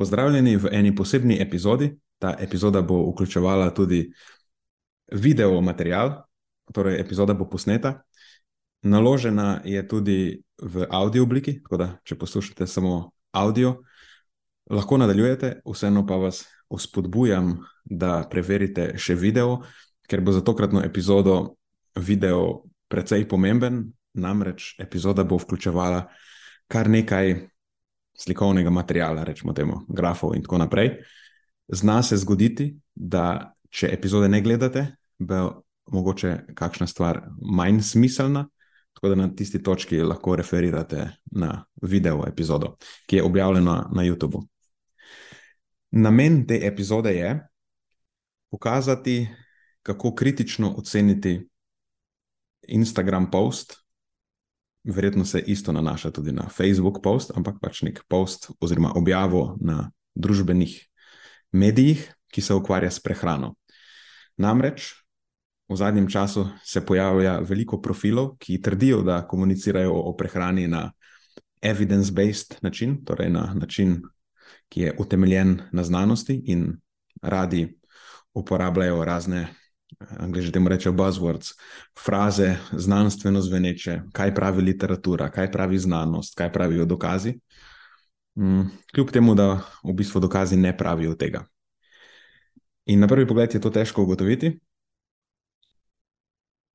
Pozdravljeni v eni posebni epizodi. Ta epizoda bo vključevala tudi video material, torej epizoda bo posneta. Naložena je tudi v audio obliki, tako da če poslušate samo audio, lahko nadaljujete, vseeno pa vas uspodbujam, da preverite še video, ker bo za tokratno epizodo video precej pomemben. Namreč epizoda bo vključevala kar nekaj slikovnega materiala, rečemo temu, grafov in tako naprej. Zna se zgoditi, da če epizode ne gledate, bo mogoče kakšna stvar manj smiselna, tako da na tisti točki lahko referirate na video epizodo, ki je objavljena na YouTubu. Namen te epizode je pokazati, kako kritično oceniti Instagram post, verjetno se isto nanaša tudi na Facebook post, ampak pač nek post oziroma objavo na družbenih medijih, ki se ukvarja s prehrano. Namreč v zadnjem času se pojavlja veliko profilov, ki trdijo, da komunicirajo o prehrani na evidence-based način, torej na način, ki je utemeljen na znanosti in radi uporabljajo razne angliži temu rečejo buzzwords, fraze, znanstveno zveneče, kaj pravi literatura, kaj pravi znanost, kaj pravijo dokazi. Mm, kljub temu, da v bistvu dokazi ne pravijo tega. In na prvi pogled je to težko ugotoviti.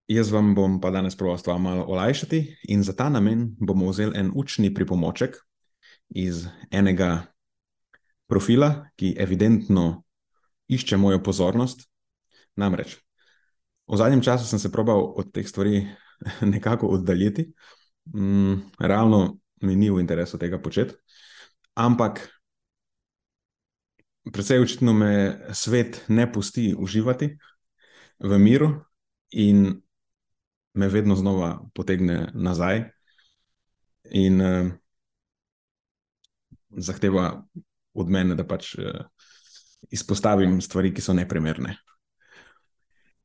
Jaz vam bom pa danes proval stvar malo olajšati, in za ta namen bomo vzeli en učni pripomoček iz enega profila, ki evidentno išče mojo pozornost. Namreč, V zadnjem času sem se probal od teh stvari nekako oddaljiti, mm, realno mi ni v interesu tega početi, ampak predvsej očitno me svet ne pusti uživati v miru in me vedno znova potegne nazaj in uh, zahteva od mene, da pač uh, izpostavim stvari, ki so neprimerne.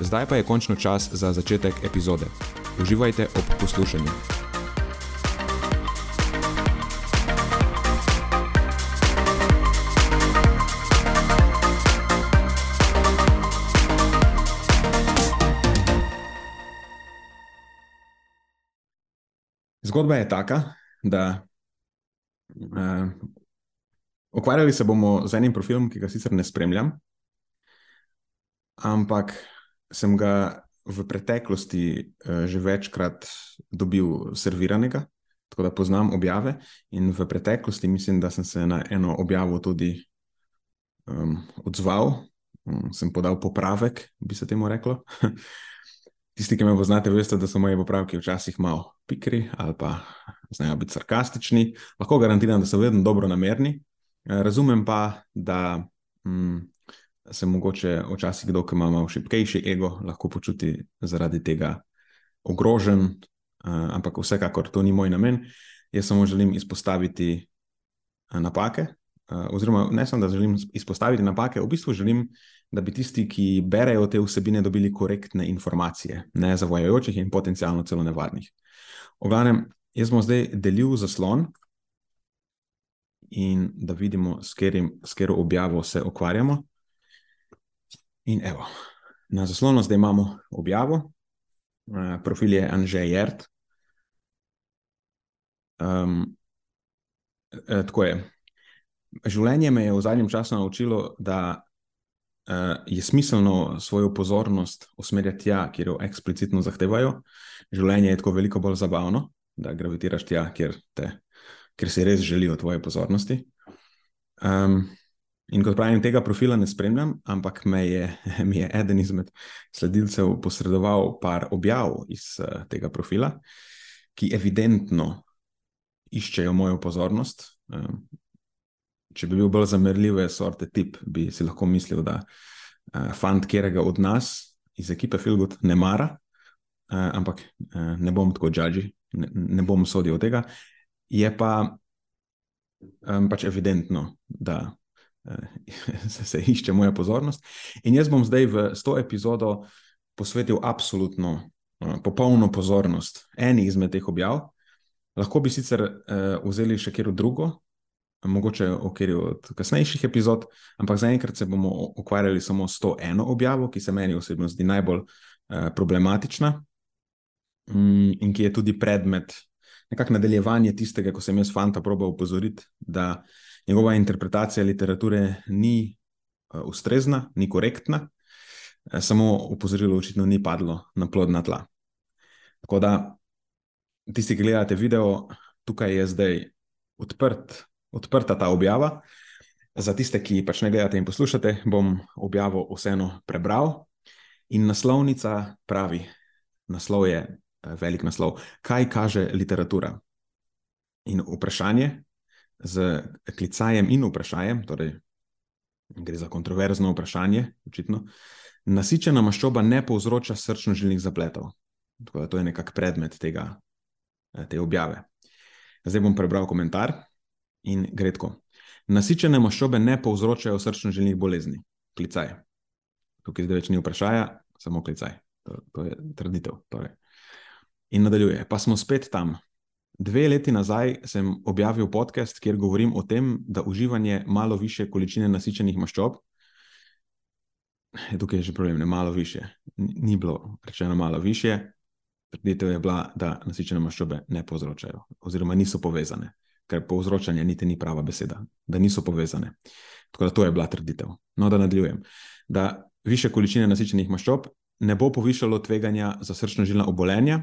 Zdaj pa je končno čas za začetek epizode. Uživajte ob poslušanju. Zgodba je taka, da uh, ukvarjali se bomo z enim profilom, ki ga sicer ne spremljam, ampak sem ga v preteklosti uh, že večkrat dobil serviranega, tako da poznam objave. In v preteklosti mislim, da sem se na eno objavo tudi um, odzval, um, sem podal popravek, bi se temu reklo. Tisti, ki me poznate, veste, da so moje popravke včasih malo pikri ali pa znajo biti sarkastični. Lahko garantiram, da so vedno dobro namerni. Razumem pa, da um, se mogoče včasih kdo, ki ima malo šipkejši ego, lahko počuti zaradi tega ogrožen, uh, ampak vsekakor to ni moj namen. Jaz samo želim izpostaviti uh, napake, uh, oziroma ne samo, da želim izpostaviti napake, v bistvu želim, da bi tisti, ki berejo te vsebine, dobili korektne informacije, ne zavojajočih in potencialno celo nevarnih. Oglavnem, jaz bom zdaj delil zaslon. In da vidimo, s katero objavo se ukvarjamo. In evo, na zaslonu zdaj imamo objavo, uh, profil je Anžej Jert. Um, tako je. Življenje me je v zadnjem času naučilo, da uh, je smiselno svojo pozornost usmerjati tja, kjer jo eksplicitno zahtevajo. Življenje je tako veliko bolj zabavno, da gravitiraš tja, kjer, te, kjer si res želijo tvoje pozornosti. Um, in kot pravim, tega profila ne spremljam, ampak me je, mi je eden izmed sledilcev posredoval par objav iz uh, tega profila, ki evidentno iščejo mojo pozornost. Um, če bi bil bolj zamerljiv, sorte tip, bi si lahko mislil, da uh, fant, kjerega od nas iz ekipe Filgut ne mara, uh, ampak uh, ne bom tako judži, ne, ne bom sodil tega. Je pa um, pač evidentno, da se, se išče moja pozornost. In jaz bom zdaj v to epizodo posvetil absolutno, uh, popolno pozornost eni izmed teh objav. Lahko bi sicer uh, vzeli še kjer drugo, mogoče v okviru kasnejših epizod, ampak zaenkrat se bomo ukvarjali samo s to eno objavo, ki se meni osebno zdi najbolj uh, problematična um, in ki je tudi predmet nekakšnega nadaljevanja tistega, ko sem jaz fanta probal upozoriti, da njegova interpretacija literature ni uh, ustrezna, ni korektna, uh, samo upozorilo očitno ni padlo na plodna tla. Tako da, tisti, ki gledate video, tukaj je zdaj odprt odprta ta objava. Za tiste, ki pač ne gledate in poslušate, bom objavo vseeno prebral. In naslovnica pravi: naslov je eh, velik naslov. Kaj kaže literatura? In vprašanje z klicajem in vprašanjem, torej gre za kontroverzno vprašanje, očitno. Nasičena maščoba ne povzroča srčno-žilnih zapletov. Tako da to je nekakšen predmet tega, eh, te objave. Zdaj bom prebral komentar in gredko. Nasičene maščobe ne povzročajo srčno-žilnih bolezni. Klicaj. Tukaj zdaj več ni vprašanja, samo klicaj. To, to je trditev. Torej. In nadaljuje. Pa smo spet tam. Dve leti nazaj sem objavil podcast, kjer govorim o tem, da uživanje malo više količine nasičenih maščob. Tukaj je že problem, ne malo više. Ni bilo rečeno malo više. Trditev je bila, da nasičene maščobe ne povzročajo, oziroma niso povezane ker povzročanje niti ni prava beseda, da niso povezane. Tako da to je bila trditev. No, da nadaljujem. Da više količine nasičenih maščob ne bo povišalo tveganja za srčno-žilna obolenja,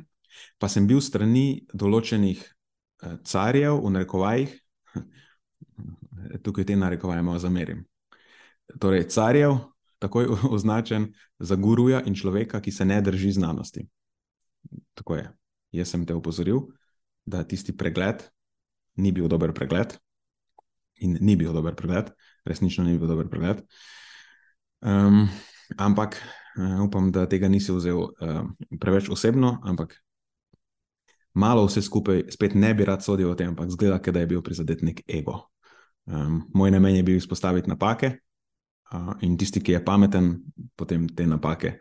pa sem bil strani določenih eh, carjev, v narekovajih, tukaj te narekovaje malo zamerim. Torej, carjev, takoj označen za guruja in človeka, ki se ne drži znanosti. Tako je. Jaz sem te opozoril, da tisti pregled, ni bil dober pregled. In ni bil dober pregled, resnično ni bil dober pregled. Um, ampak uh, upam, da tega nisi vzel uh, preveč osebno, ampak malo vse skupaj, spet ne bi rad sodil o tem, ampak zgleda, da je bil prizadet nek ego. Um, moj namen je bil izpostaviti napake uh, in tisti, ki je pameten, potem te napake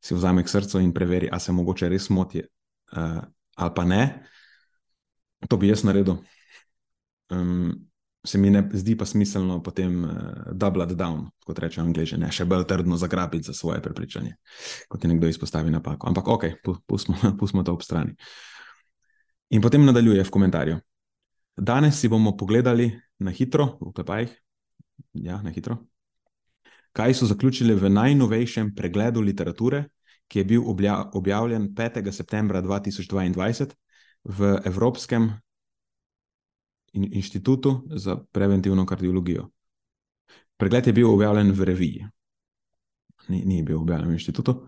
si vzame k srcu in preveri, ali se mogoče res moti uh, ali pa ne. To bi jaz naredil um, se mi ne zdi pa smiselno potem uh, double down, kot reče angliže, ne še bolj trdno zagrabiti za svoje prepričanje, kot je nekdo izpostavi napako. Ampak ok, pustimo, pustimo to ob strani. In potem nadaljuje v komentarju. Danes si bomo pogledali na hitro, v klepajih, ja, na hitro, kaj so zaključili v najnovejšem pregledu literature, ki je bil objavljen 5. septembra 2022 v Evropskem in inštitutu za preventivno kardiologijo. Pregled je bil objavljen v reviji, ni, ni bil objavljen v inštitutu.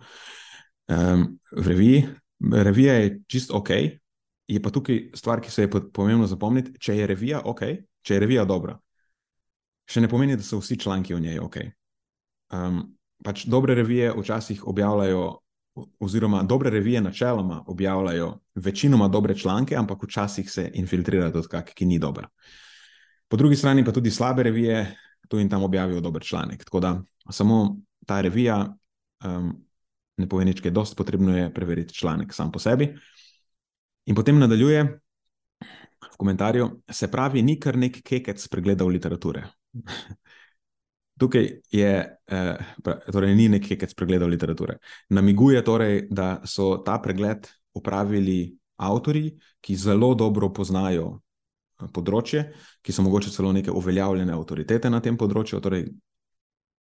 Um, v reviji, revija je čist ok, je pa tukaj stvar, ki se je pomembno zapomniti. Če je revija ok, če je revija dobra, še ne pomeni, da so vsi članki v njej ok. Um, pač dobre revije včasih objavljajo oziroma dobre revije načeloma objavljajo večinoma dobre članke, ampak včasih se infiltrira tudi kak, ki ni dober. Po drugi strani pa tudi slabe revije tu in tam objavijo dober članek. Tako da samo ta revija um, ne pove nič, kaj dosti potrebno je preveriti članek sam po sebi. In potem nadaljuje v komentarju, se pravi, ni kar nek kekec pregledal literature. Tukaj je, eh, torej ni nekaj, kar spregledal literature. Namiguje torej, da so ta pregled upravili avtori, ki zelo dobro poznajo eh, področje, ki so mogoče celo neke uveljavljene avtoritete na tem področju. Torej,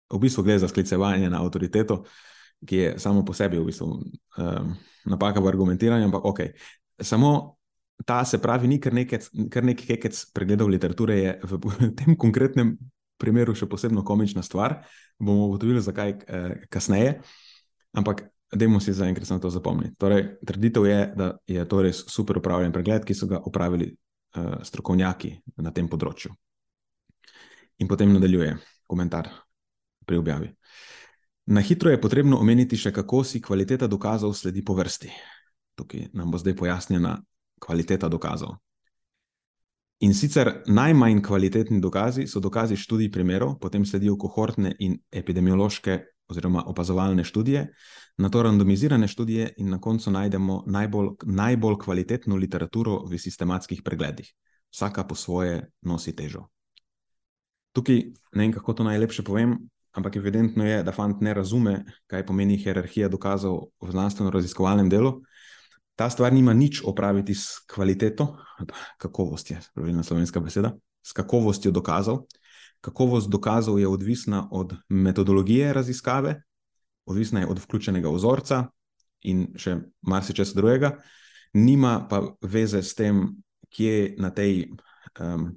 v bistvu gre za sklicevanje na avtoriteto, ki je samo po sebi v bistvu um, napaka v argumentiranju, ampak ok. Samo ta se pravi, ni kar nekaj kekec pregledov literature, je v, tem konkretnem primeru še posebno komična stvar. Bomo ugotovili, zakaj eh, kasneje. Ampak, dajmo si zaenkrat samo to zapomniti. Torej, trditev je, da je to res super upravljen pregled, ki so ga upravili eh, strokovnjaki na tem področju. In potem nadaljuje komentar pri objavi. Na hitro je potrebno omeniti še, kako si kvaliteta dokazov sledi po vrsti. Tukaj nam bo zdaj pojasnjena kvaliteta dokazov. In sicer najmanj kvalitetni dokazi so dokazi študij primerov, potem sledijo kohortne in epidemiološke oziroma opazovalne študije, na to randomizirane študije in na koncu najdemo najbolj, najbolj kvalitetno literaturo v sistematskih pregledih. Vsaka po svoje nosi težo. Tukaj ne vem, kako to najlepše povem, ampak evidentno je, da fant ne razume, kaj pomeni hierarhija dokazov v znanstveno-raziskovalnem delu. Ta stvar nima nič opraviti s kvaliteto, kakovost je pravilna slovenska beseda, s kakovostjo dokazov. Kakovost dokazov je odvisna od metodologije raziskave, odvisna je od vključenega vzorca in še marsikaj drugega, nima pa veze s tem, kje na tej um,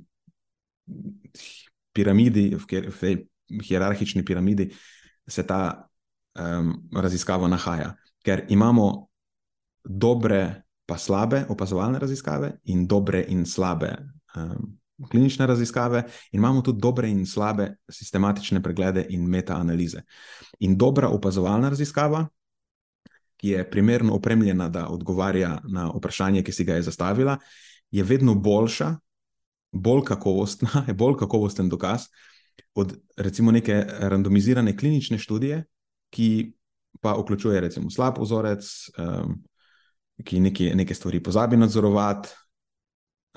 piramidi, v, kjer, v tej hierarhični piramidi, se ta um, raziskava nahaja. Ker imamo dobre, pa slabe opazovalne raziskave, in dobre in slabe um, klinične raziskave, in imamo tudi dobre in slabe sistematične preglede in metaanalize. In dobra opazovalna raziskava, ki je primerno opremljena, da odgovarja na vprašanje, ki si ga je zastavila, je vedno boljša, bolj kakovostna, je bolj kakovosten dokaz od recimo neke randomizirane klinične študije, ki pa vključuje recimo slab vzorec. Um, ki neki, neke stvari pozabi nadzorovati.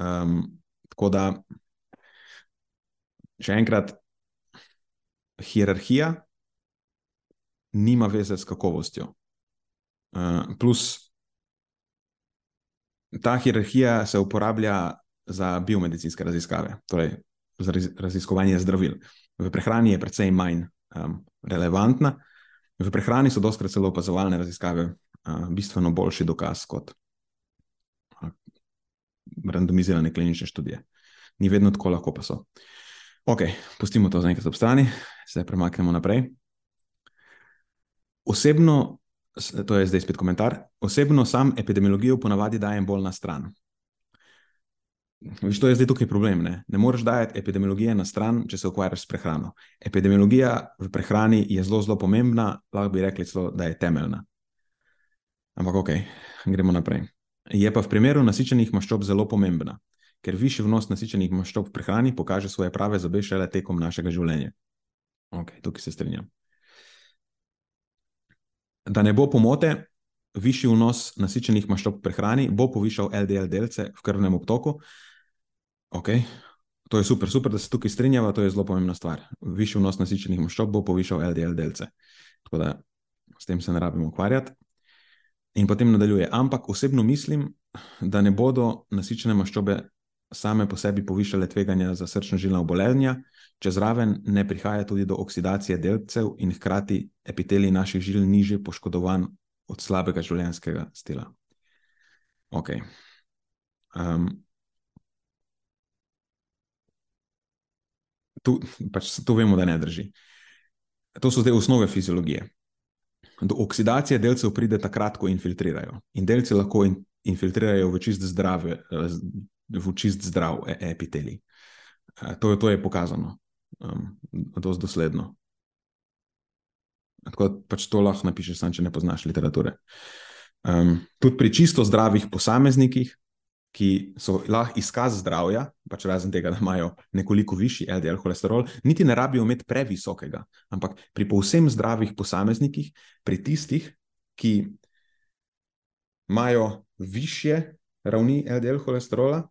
Um, tako da, še enkrat, hierarhija nima veze s kakovostjo. Uh, plus, ta hierarhija se uporablja za biomedicinske raziskave, torej za raziskovanje zdravil. V prehrani je precej manj um, relevantna, v prehrani so doskrat celo opazovalne raziskave bistveno boljši dokaz kot randomizirane klinične študije. Ni vedno tako, lahko pa so. Ok, pustimo to za enkrat ob strani, se premaknemo naprej. Osebno, to je zdaj spet komentar, osebno sam epidemiologijo ponavadi dajem bolj na stran. Viš, to je zdaj tukaj problem. Ne? ne moreš dajati epidemiologije na stran, če se ukvarjaš s prehrano. Epidemiologija v prehrani je zelo, zelo pomembna, lahko bi rekli, celo, da je temeljna. Ampak ok, gremo naprej. Je pa v primeru nasičenih maščob zelo pomembna, ker višji vnos nasičenih maščob v prehrani pokaže svoje prave zobe šele tekom našega življenja. Ok, tukaj se strinjam. Da ne bo pomote, višji vnos nasičenih maščob v prehrani bo povišal LDL delce v krvnem obtoku. Ok, to je super, super, da se tukaj strinjava, to je zelo pomembna stvar. Višji vnos nasičenih maščob bo povišal LDL delce. Tako da s tem se ne rabimo ukvarjati. In potem nadaljuje. Ampak osebno mislim, da ne bodo nasičene maščobe same po sebi povišale tveganja za srčno-žilna obolenja, če zraven ne prihaja tudi do oksidacije delcev in hkrati epitelij naših žil niže poškodovan od slabega življenjskega stila. Ok. Um, tu, pač, tu vemo, da ne drži. To so zdaj osnove fiziologije do oksidacije delcev pride takrat, ko infiltrirajo. In delci lahko in, infiltrirajo v čist, zdrave, v čist zdrav e, epitelij. E, to, to je pokazano, um, dosti dosledno. Tako pač to lahko napišeš, sam, če ne poznaš literature. Um, tudi pri čisto zdravih posameznikih ki so lahko izkaz zdravja, pač razen tega, da imajo nekoliko višji LDL holesterol, niti ne rabijo imeti previsokega. Ampak pri povsem zdravih posameznikih, pri tistih, ki imajo više ravni LDL holesterola,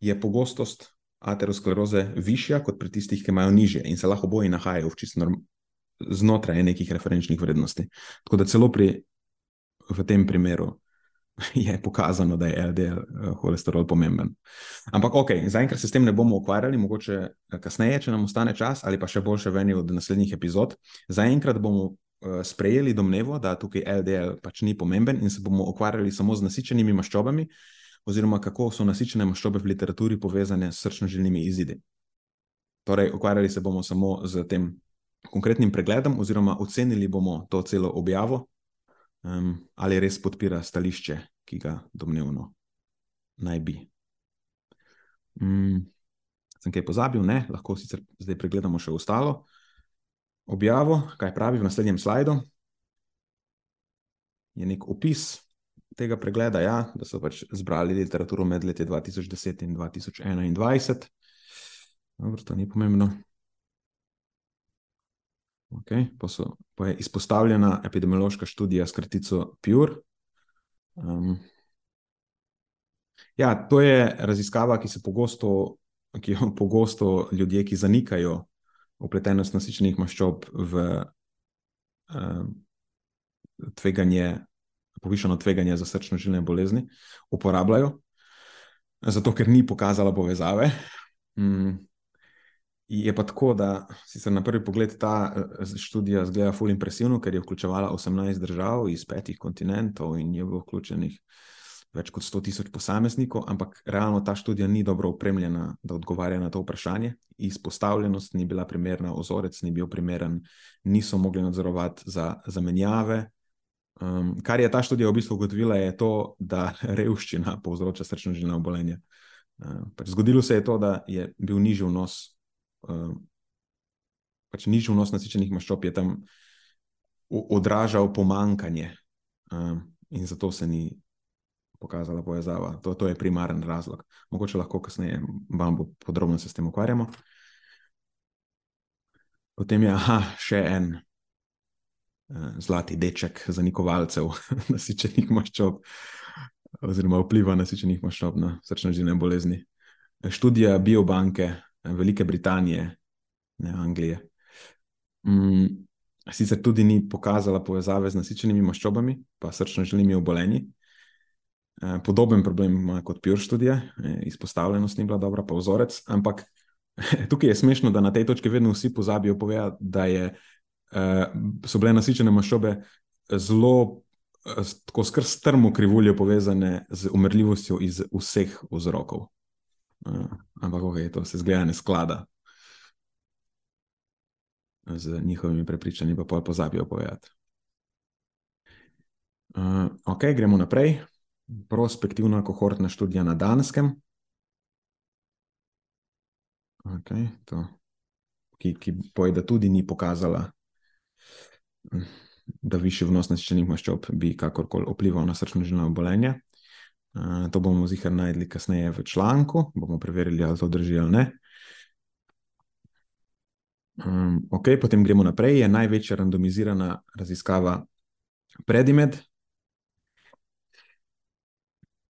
je pogostost ateroskleroze višja kot pri tistih, ki imajo nižje in se lahko oboji nahajajo v čisto znotraj nekih referenčnih vrednosti. Tako da celo pri, v tem primeru je pokazano, da je LDL eh, holesterol pomemben. Ampak, ok, zaenkrat se s tem ne bomo ukvarjali, mogoče eh, kasneje, če nam ostane čas, ali pa še boljše v eni od naslednjih epizod. Zaenkrat bomo uh, sprejeli domnevo, da tukaj LDL pač ni pomemben in se bomo ukvarjali samo z nasičenimi maščobami, oziroma kako so nasičene maščobe v literaturi povezane s srčno-žilnimi izidi. Torej, ukvarjali se bomo samo z tem konkretnim pregledom, oziroma ocenili bomo to celo objavo um, ali res podpira stališče, ki ga domnevno naj bi. Um, sem kaj pozabil, ne, lahko sicer zdaj pregledamo še ostalo objavo, kaj pravi v naslednjem slajdu. Je nek opis tega pregleda, ja, da so pač zbrali literaturo med leti 2010 in 2021. Dobro, to ni pomembno. Okay, pa, so, pa je izpostavljena epidemiološka študija s kratico PURE. Um, ja, to je raziskava, ki se pogosto, ki jo pogosto ljudje, ki zanikajo upletenost nasičenih maščob v um, tveganje, povišeno tveganje za srčno-žilne bolezni, uporabljajo, zato ker ni pokazala povezave. Um, Je pa tako, da se na prvi pogled ta eh, študija zgleda fully impresivno, ker je vključevala 18 držav iz petih kontinentov in je bilo vključenih več kot 100 tisoč posameznikov, ampak realno ta študija ni dobro opremljena, da odgovarja na to vprašanje. Izpostavljenost ni bila primerna, ozorec ni bil primeren, niso mogli nadzorovati za zamenjave. Um, kar je ta študija v bistvu ugotovila, je to, da revščina povzroča srčno-žilne obolenja. Uh, pač zgodilo se je to, da je bil nižji vnos pač nižji vnos nasičenih maščob je tam odražal pomankanje, uh, in zato se ni pokazala povezava. To, to je primaren razlog. Mogoče lahko kasneje vam bo podrobno se s tem ukvarjamo. Potem je aha, še en uh, zlati deček za nikovalcev nasičenih maščob. Oziroma, vpliva nasičenih maščob na srčno-žilne bolezni. Študija biobanke Velike Britanije, ne Anglije. Mm, sicer tudi ni pokazala povezave z nasičenimi maščobami, pa srčno-žilnimi obolenji. Eh, podoben problem ima kot Pure študija, eh, izpostavljenost ni bila dobra, pa vzorec. Ampak tukaj je smešno, da na tej točki vedno vsi pozabijo povedati, da je, eh, so bile nasičene maščobe zelo. Tako skrb strmo krivuljo povezane z umrljivostjo iz vseh vzrokov. Uh, ampak, okay, to se zgleda ne sklada z njihovimi prepričanji, pa pa pozabijo povedati. Uh, ok, gremo naprej. Prospektivna kohortna študija na Danskem, okay, to, ki, ki poje, da tudi ni pokazala, da višji vnos nasičenih maščob bi kakorkoli vplival na srčno-žilno obolenje. Uh, to bomo zihar najdli kasneje v članku, bomo preverili, ali to drži ali ne. Um, ok, potem gremo naprej. Je največja randomizirana raziskava Predimed.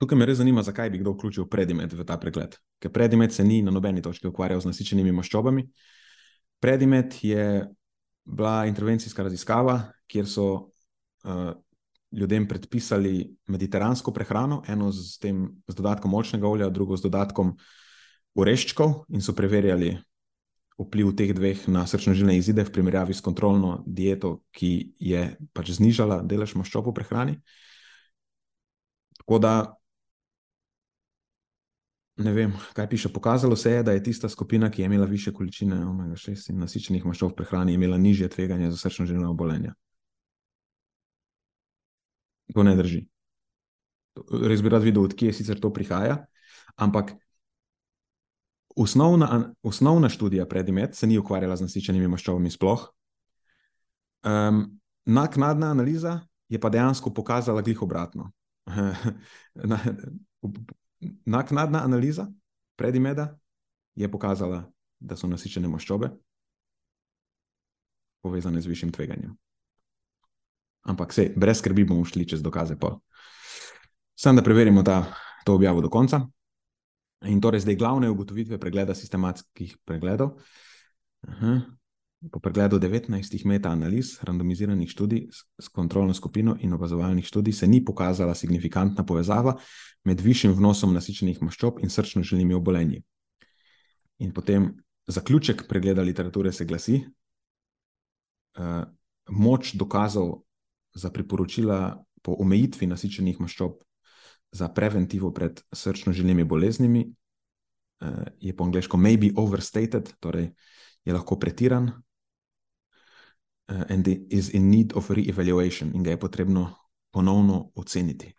Tukaj me res zanima, zakaj bi kdo vključil Predimed v ta pregled. Ker Predimed se ni na nobeni točki ukvarjal z nasičenimi maščobami. Predimed je bila intervencijska raziskava, kjer so uh, ljudem predpisali mediteransko prehrano, eno z, tem, z dodatkom močnega olja, drugo z dodatkom oreščkov, in so preverjali vpliv teh dveh na srčno-žilne izide v primerjavi s kontrolno dieto, ki je pač znižala delež maščob v prehrani. Tako da. Ne vem, kaj piše. Pokazalo se je, da je tista skupina, ki je imela više količine omega-6 in nasičenih maščob v prehrani, imela nižje tveganje za srčno-žilne obolenja. To ne drži. Res bi rad videl, odkje sicer to prihaja, ampak osnovna, osnovna študija predimet se ni ukvarjala z nasičenimi maščobami sploh. Um, naknadna analiza je pa dejansko pokazala glih obratno. Naknadna analiza predimeda je pokazala, da so nasičene maščobe povezane z višjim tveganjem. Ampak se, brez skrbi bomo šli čez dokaze. Sam da preverimo ta, to objavo do konca. In torej zdaj glavne ugotovitve pregleda sistematskih pregledov. Aha. Po pregledu 19 meta-analiz, randomiziranih študij s kontrolno skupino in opazovalnih študij, se ni pokazala signifikantna povezava med višjim vnosom nasičenih maščob in srčno-žilnimi obolenji. In potem zaključek pregleda literature se glasi: uh, moč dokazov za priporočila po omejitvi nasičenih maščob za preventivo pred srčno-žilnimi boleznimi uh, je po angliško maybe overstated, torej je lahko pretiran. Uh, and is in need of re-evaluation, in ga je potrebno ponovno oceniti.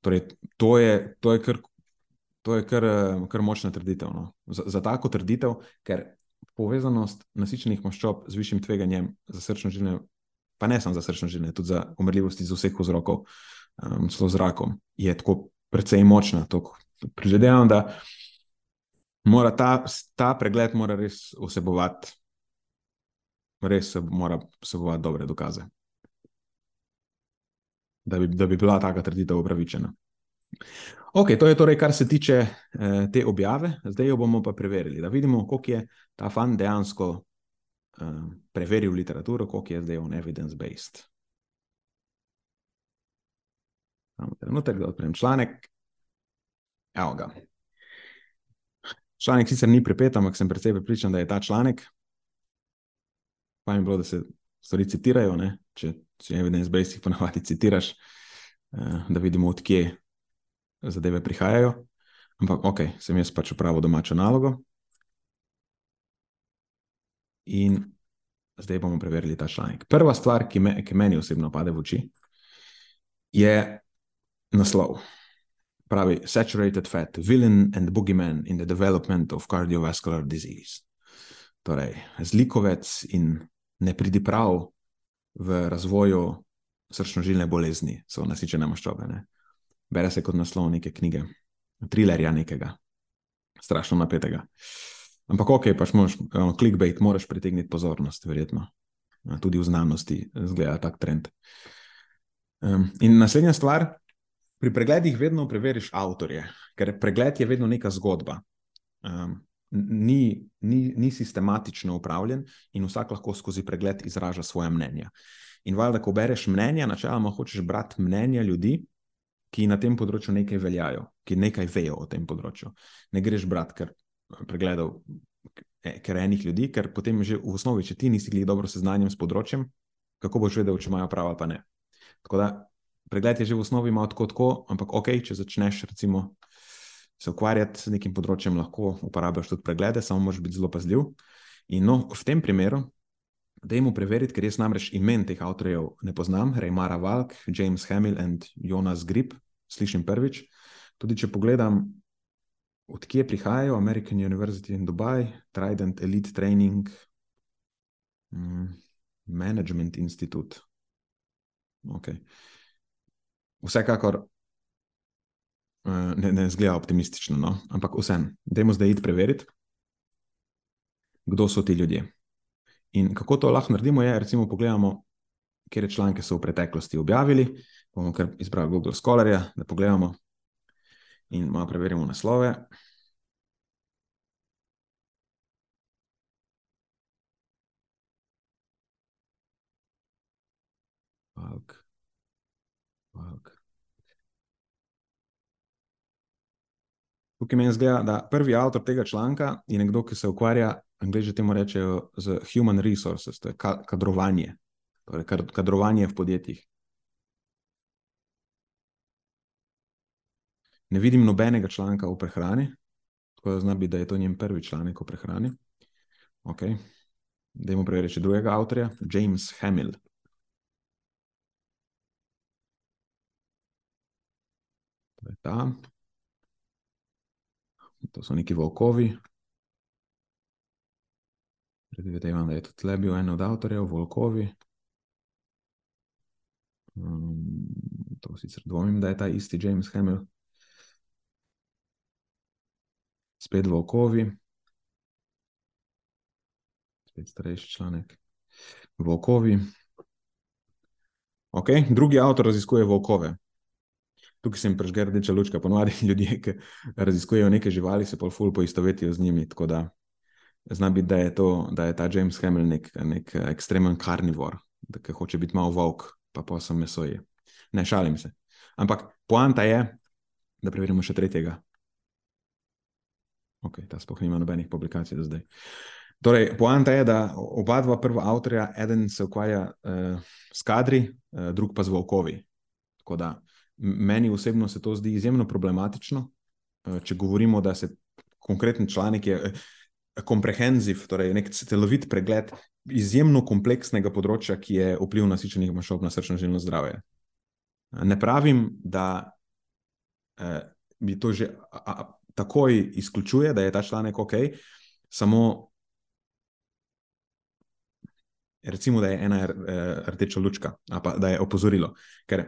Torej, to je, to je kar To je kar, eh, kar močna trditev. No. Za, za tako trditev, ker povezanost nasičenih maščob z višjim tveganjem za srčno življenje, pa ne samo za srčno življenje, tudi za umrljivost iz vseh vzrokov, um, celo z rakom, je tako precej močna. Prižedevam, da mora ta, ta pregled mora res vsebovati, res mora vsebovati dobre dokaze. Da bi, da bi bila taka trditev upravičena. Ok, to je torej, kar se tiče eh, te objave, zdaj jo bomo pa preverili, da vidimo, koliko je ta fan dejansko eh, preveril literaturo, koliko je zdaj on evidence-based. Trenutek, da odprem članek. Evo ga. Članek sicer ni pripet, ampak sem precej pripričan, da je ta članek. Pa je bilo, da se stvari citirajo, ne? če si evidence-based, jih ponavadi citiraš, eh, da vidimo, odkje zadeve prihajajo. Ampak, ok, sem jaz pač upravil domačo nalogo. In zdaj bomo preverili ta članek. Prva stvar, ki, me, ki meni osebno pade v oči, je naslov. Pravi: Saturated fat, villain and boogeyman in the development of cardiovascular disease. Torej, zlikovec in nepridiprav v razvoju srčno-žilne bolezni so nasičene maščobe. Ne? bere se kot naslov neke knjige, trilerja nekega, strašno napetega. Ampak ok, pač moraš, clickbait, moraš pritegniti pozornost, verjetno. Tudi v znanosti zgleda tak trend. Um, in naslednja stvar, pri pregledih vedno preveriš avtorje, ker pregled je vedno neka zgodba. Um, ni, ni, ni sistematično upravljen in vsak lahko skozi pregled izraža svoje mnenja. In valjda, ko bereš mnenja, načeloma hočeš brati mnenja ljudi, ki na tem področju nekaj veljajo, ki nekaj vejo o tem področju. Ne greš brati, ker pregledal e, ker enih ljudi, ker potem že v osnovi, če ti nisi jih dobro seznanjen s področjem, kako boš vedel, če imajo prava, pa ne. Tako da pregled je že v osnovi malo tako, tako, ampak ok, če začneš recimo se ukvarjati z nekim področjem, lahko uporabljaš tudi preglede, samo moraš biti zelo pazljiv. In no, v tem primeru. Dajmo preveriti, ker jaz namreč imen teh avtorjev ne poznam, Reymara Valk, James Hamill in Jonas Grip, slišim prvič. Tudi če pogledam, odkje prihajajo, American University in Dubai, Trident Elite Training, mm, Management Institute. Okay. Vsekakor uh, ne, ne zgleda optimistično, no? ampak vseeno, dajmo zdaj iti preveriti, kdo so ti ljudje. In kako to lahko naredimo, je, recimo, pogledamo, kje članke so v preteklosti objavili bomo kar izbrali Google Scholarja, da pogledamo in malo preverimo naslove. Valk. Valk. Tukaj meni zgleda, da prvi avtor tega članka je nekdo, ki se ukvarja, angliži temu rečejo, z human resources, to je kadrovanje, torej kadrovanje v podjetjih. Ne vidim nobenega članka o prehrani, tako da znam biti, da je to njen prvi članek o prehrani. Ok, da mu preveriti drugega avtorja, James Hamill. To je ta. To so neki volkovi. Predvidevam, da je tudi tle bil en od avtorjev, volkovi. Um, to sicer dvomim, da je ta isti James Hamill. Spet volkovi, spet starejši članek. Volkovi. Okay. Drugi avtor raziskuje volkove. Tukaj se jim prežge rdeča lučka, ponovadi ljudje, ki raziskujejo neke živali, se pa ful poistovetijo z njimi. Tako da zna biti, da je, to, da je ta James Hamill nek, nek ekstremen karnivor, ki hoče biti malo volk, pa pa sem meso je. Ne šalim se. Ampak poanta je, da preverimo še tretjega. Ok, ta sploh nima nobenih publikacij do zdaj. Torej, poanta je, da oba dva prva avtorja, eden se ukvarja uh, s kadri, uh, drug pa z volkovi. Tako da meni osebno se to zdi izjemno problematično, uh, če govorimo, da se konkreten članek je komprehenziv, uh, torej nek celovit pregled izjemno kompleksnega področja, ki je vpliv nasičenih maščob na srčno življenje zdravje. Ne pravim, da uh, bi to že a, a, takoj izključuje, da je ta članek ok, samo recimo, da je ena eh, rdeča lučka, pa da je opozorilo. Ker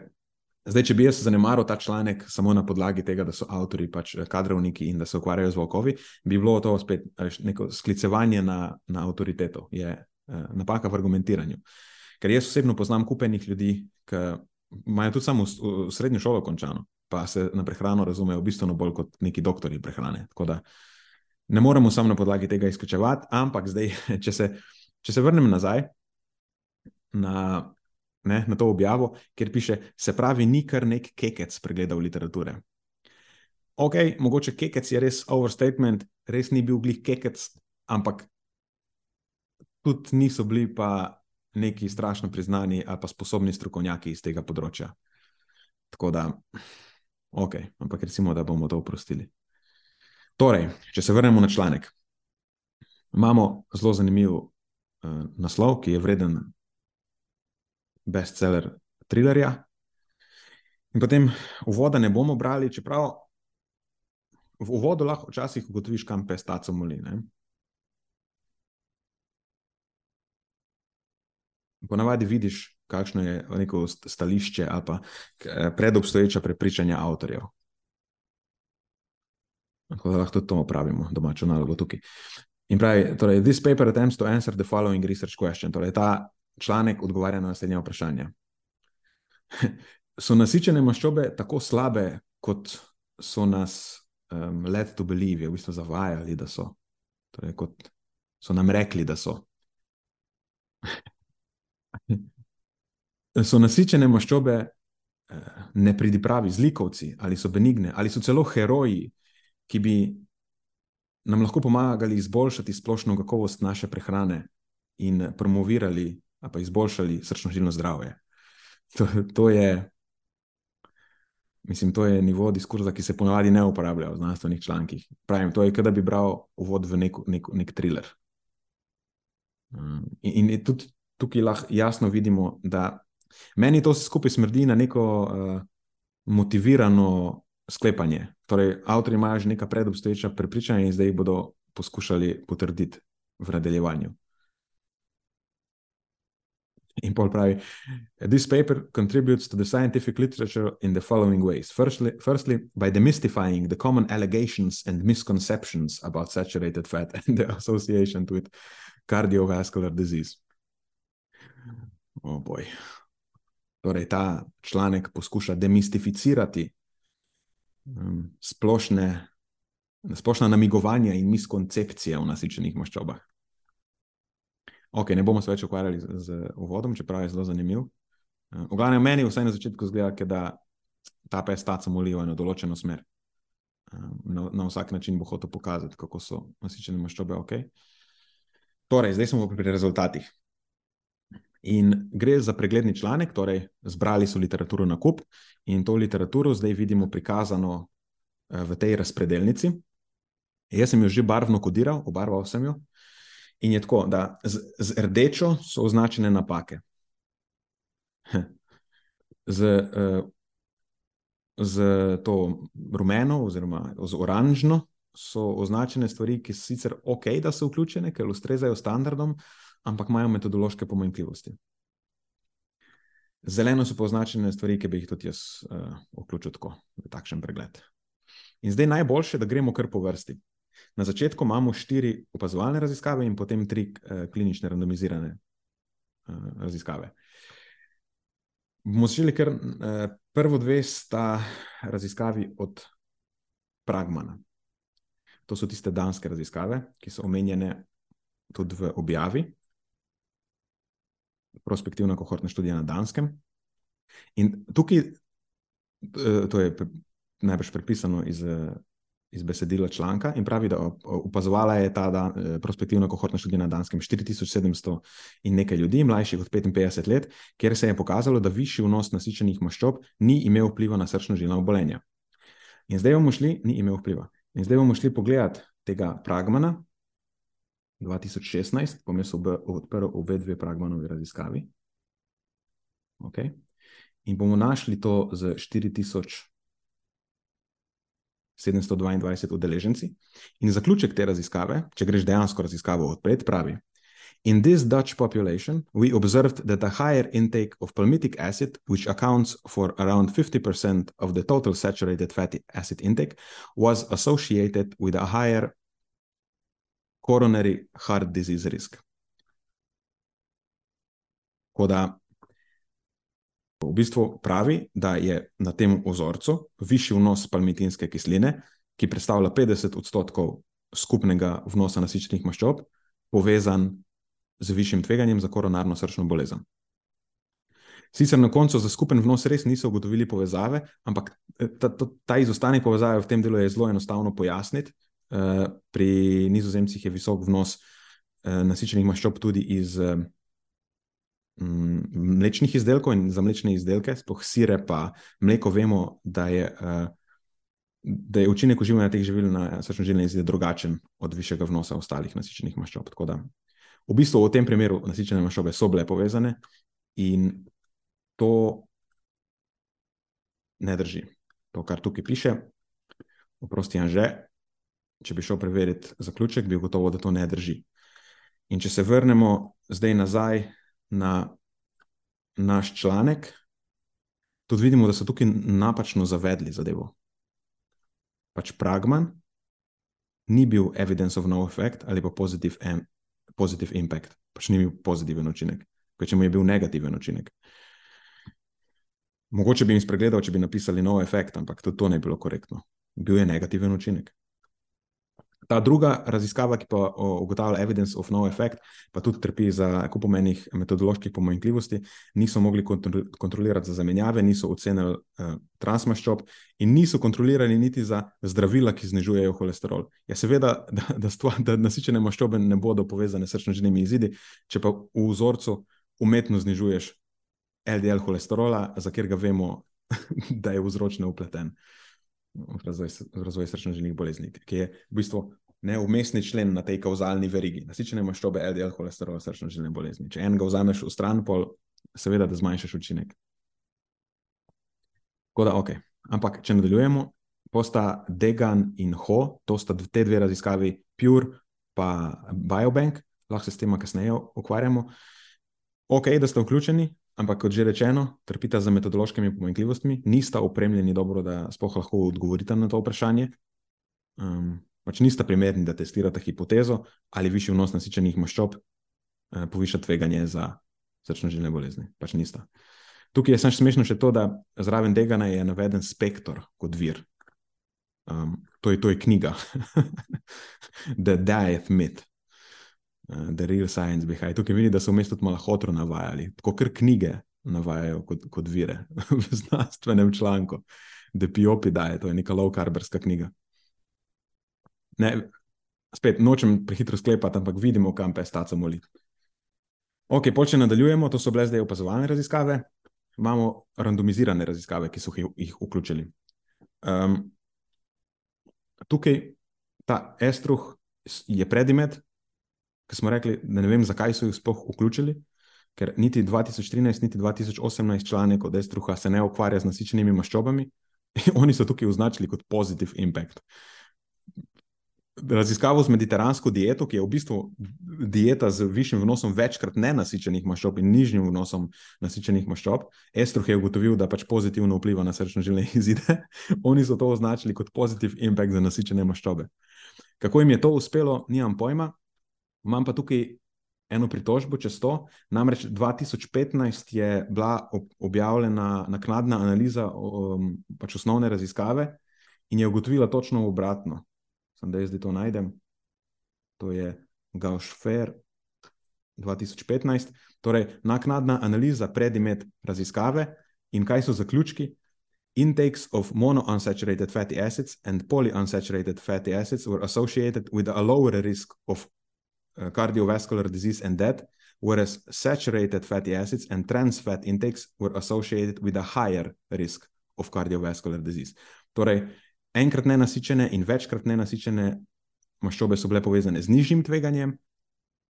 zdaj, če bi jaz zanemaril ta članek samo na podlagi tega, da so avtori pač eh, kadrovniki in da se ukvarjajo z volkovi, bi bilo to spet neko sklicevanje na, na avtoriteto, je eh, napaka v argumentiranju. Ker jaz osebno poznam kupenih ljudi, ki imajo tudi samo srednjo šolo končano, pa se na prehrano razumejo bistveno bolj kot neki doktori prehrane. Tako da ne moremo samo na podlagi tega izključevati, ampak zdaj, če se, če se vrnem nazaj, na, ne, na to objavo, kjer piše, se pravi, ni kar nek kekec pregledal literature. Ok, mogoče kekec je res overstatement, res ni bil glih kekec, ampak tudi niso bili pa neki strašno priznani ali pa sposobni strokovnjaki iz tega področja. Tako da, ok, ampak recimo, da bomo to oprostili. Torej, če se vrnemo na članek, imamo zelo zanimiv uh, naslov, ki je vreden bestseller trilerja. In potem uvoda ne bomo brali, čeprav v uvodu lahko včasih ugotoviš, kam pes taco moli. Ne? Ponavadi vidiš, kakšno je neko stališče ali pa eh, predobstoječa prepričanja avtorjev. Tako da lahko tudi to opravimo, domačo nalogo tukaj. In pravi, torej, this paper attempts to answer the following research question. Torej, ta članek odgovarja na naslednje vprašanje. So nasičene maščobe tako slabe, kot so nas um, led to believe, v bistvu zavajali, da so, torej, kot so nam rekli, da so. so nasičene maščobe uh, nepridipravi, zlikovci ali so benigne, ali so celo heroji, ki bi nam lahko pomagali izboljšati splošno kakovost naše prehrane in promovirali pa izboljšali srčno-žilno zdravje. To, to, je, mislim, to je nivo diskurza, ki se ponovadi ne uporablja v znanstvenih člankih. Pravim, to je, kot da bi bral uvod v nek, nek, nek thriller. Um, in, in tudi tukaj lahko jasno vidimo, da meni to skupaj smrdi na neko uh, motivirano sklepanje. Torej, avtori imajo že neka predobstoječa prepričanja in zdaj jih bodo poskušali potrditi v nadaljevanju. In Paul pravi, this paper contributes to the scientific literature in the following ways. Firstly, firstly, by demystifying the common allegations and misconceptions about saturated fat and their association with cardiovascular disease. Oh boy. Torej, ta članek poskuša demistificirati um, splošne, splošna namigovanja in miskoncepcije o nasičenih maščobah. Ok, ne bomo se več ukvarjali z, z uvodom, čeprav je zelo zanimiv. V glavnem, meni vsaj na začetku zgleda, da ta pes taca molijo v eno določeno smer. Na, na vsak način bo hotel pokazati, kako so nasičene maščobe. Okay. Torej, zdaj smo pri rezultatih. In gre za pregledni članek, torej zbrali so literaturo na kup in to literaturo zdaj vidimo prikazano eh, v tej razpredelnici. Jaz sem jo že barvno kodiral, obarval sem jo. In je tako, da z, z rdečo so označene napake, z, uh, z to rumeno, oziroma z oranžno, so označene stvari, ki so sicer ok, da so vključene, ker ustrezajo standardom, ampak imajo metodološke pomanjkljivosti. Zeleno so pa označene stvari, ki bi jih tudi jaz uh, vključil tako v takšen pregled. In zdaj najboljše, da gremo kar po vrsti. Na začetku imamo štiri opazovalne raziskave in potem tri uh, klinične randomizirane uh, raziskave. Bomo začeli, ker uh, prvo dve sta raziskavi od Pragmana. To so tiste danske raziskave, ki so omenjene tudi v objavi, prospektivna kohortna študija na Danskem. In tukaj, eh, to je najbrž prepisano iz, eh, iz besedila članka, in pravi, da opazovala je ta dan, eh, prospektivna kohortna študija na Danskem 4700 in nekaj ljudi, mlajših od 55 let, kjer se je pokazalo, da višji vnos nasičenih maščob ni imel vpliva na srčno-žilna obolenja. In zdaj bomo šli, ni imel vpliva. In zdaj bomo šli pogledat tega Pragmana, 2016, bom jaz odprl obe dve Pragmanovi raziskavi. Okay. In bomo našli to z 4722 udeleženci. In zaključek te raziskave, če greš dejansko raziskavo odpret, pravi: In this Dutch population, we observed that a higher intake of palmitic acid, which accounts for around 50% of the total saturated fatty acid intake, was associated with a higher coronary heart disease risk. Koda v bistvu pravi, da je na tem vzorcu višji vnos palmitinske kisline, ki predstavlja 50 odstotkov skupnega vnosa nasičenih maščob, povezan z višjim tveganjem za koronarno srčno bolezen. Sicer na koncu za skupen vnos res niso ugotovili povezave, ampak eh, ta, ta, ta izostanek povezave v tem delu je zelo enostavno pojasniti. Uh, pri nizozemcih je visok vnos uh, nasičenih maščob tudi iz uh, mlečnih izdelkov in za mlečne izdelke, sploh sire, pa mleko, vemo, da je, da je učinek uživanja teh živil na srčno življenje izide drugačen od višjega vnosa ostalih nasičenih maščob. Tako da v bistvu v tem primeru nasičene maščobe so bile povezane in to ne drži. To, kar tukaj piše, oprosti, Anže, če bi šel preveriti zaključek, bi gotovo, da to ne drži. In če se vrnemo zdaj nazaj na naš članek, tudi vidimo, da so tukaj napačno zavedli zadevo. Pač Pragman ni bil evidence of no effect ali pa positive, em, positive impact, pač ni bil pozitiven učinek, če mu je bil negativen učinek. Mogoče bi jim spregledal, če bi napisali no effect, ampak tudi to ne bi bilo korektno. Bil je negativen učinek. Ta druga raziskava, ki pa ugotavlja evidence of no effect, pa tudi trpi za kupomenih metodoloških pomanjkljivosti, niso mogli kontrolirati za zamenjave, niso ocenili uh, transmaščob in niso kontrolirali niti za zdravila, ki znižujejo holesterol. Ja, seveda, da, da, stvar, da nasičene maščobe ne bodo povezane s srčno-žilnimi izidi, če pa v vzorcu umetno znižuješ LDL holesterola, za katerega vemo, da je vzročno upleten v razvoj, razvoj srčno-žilnih bolezni, ki je v bistvu neumestni člen na tej kauzalni verigi. Nasičene maščobe LDL holesterola srčno-žilne bolezni. Če enega vzameš v stran, pol, seveda, da zmanjšaš učinek. Da, okay. Ampak, če nadaljujemo, posta Degan in Ho, to sta te dve raziskavi, Pure pa Biobank, lahko se s tem kasneje ukvarjamo. Ok, da ste vključeni, Ampak, kot že rečeno, trpita za metodološkimi pomanjkljivostmi, nista opremljeni dobro, da spoh lahko odgovorite na to vprašanje. Um, pač nista primerni, da testirate hipotezo ali višji vnos nasičenih maščob uh, poviša tveganje za srčno-žilne bolezni. Pač nista. Tukaj je samo smešno še to, da zraven tega je naveden spektr kot vir. Um, to, je, to je knjiga, The Diet Myth. Uh, the Real Science Behind. Tukaj vidim, da so v mestu malo hotro navajali, tako kar knjige navajajo kot, kot vire v znanstvenem članku. The Piopi daje, to je neka low-carberska knjiga. Ne, spet nočem prehitro sklepati, ampak vidimo, kam pa je staca moli. Ok, počne nadaljujemo, to so bile zdaj opazovalne raziskave, imamo randomizirane raziskave, ki so jih, jih vključili. Um, tukaj ta estruh je predimet, ki smo rekli, da ne vem, zakaj so jih sploh vključili, ker niti 2013, niti 2018 članek od Estruha se ne ukvarja z nasičenimi maščobami. Oni so tukaj označili kot pozitiv impact. Raziskavo z mediteransko dieto, ki je v bistvu dieta z višjim vnosom večkrat nenasičenih maščob in nižjim vnosom nasičenih maščob, Estruh je ugotovil, da pač pozitivno vpliva na srčno življenje izide. Oni so to označili kot pozitiv impact za nasičene maščobe. Kako jim je to uspelo, nimam pojma, Imam pa tukaj eno pritožbo čez to. Namreč 2015 je bila objavljena naknadna analiza um, pač osnovne raziskave in je ugotovila točno obratno. Sem da jaz zdaj to najdem. To je Gaušfer 2015. Torej, naknadna analiza predimet raziskave in kaj so zaključki. Intakes of monounsaturated fatty acids and polyunsaturated fatty acids were associated with a lower risk of uh, cardiovascular disease and death, whereas saturated fatty acids and trans fat intakes were associated with a higher risk of cardiovascular disease. Torej, enkrat nenasičene in večkrat nenasičene maščobe so bile povezane z nižjim tveganjem,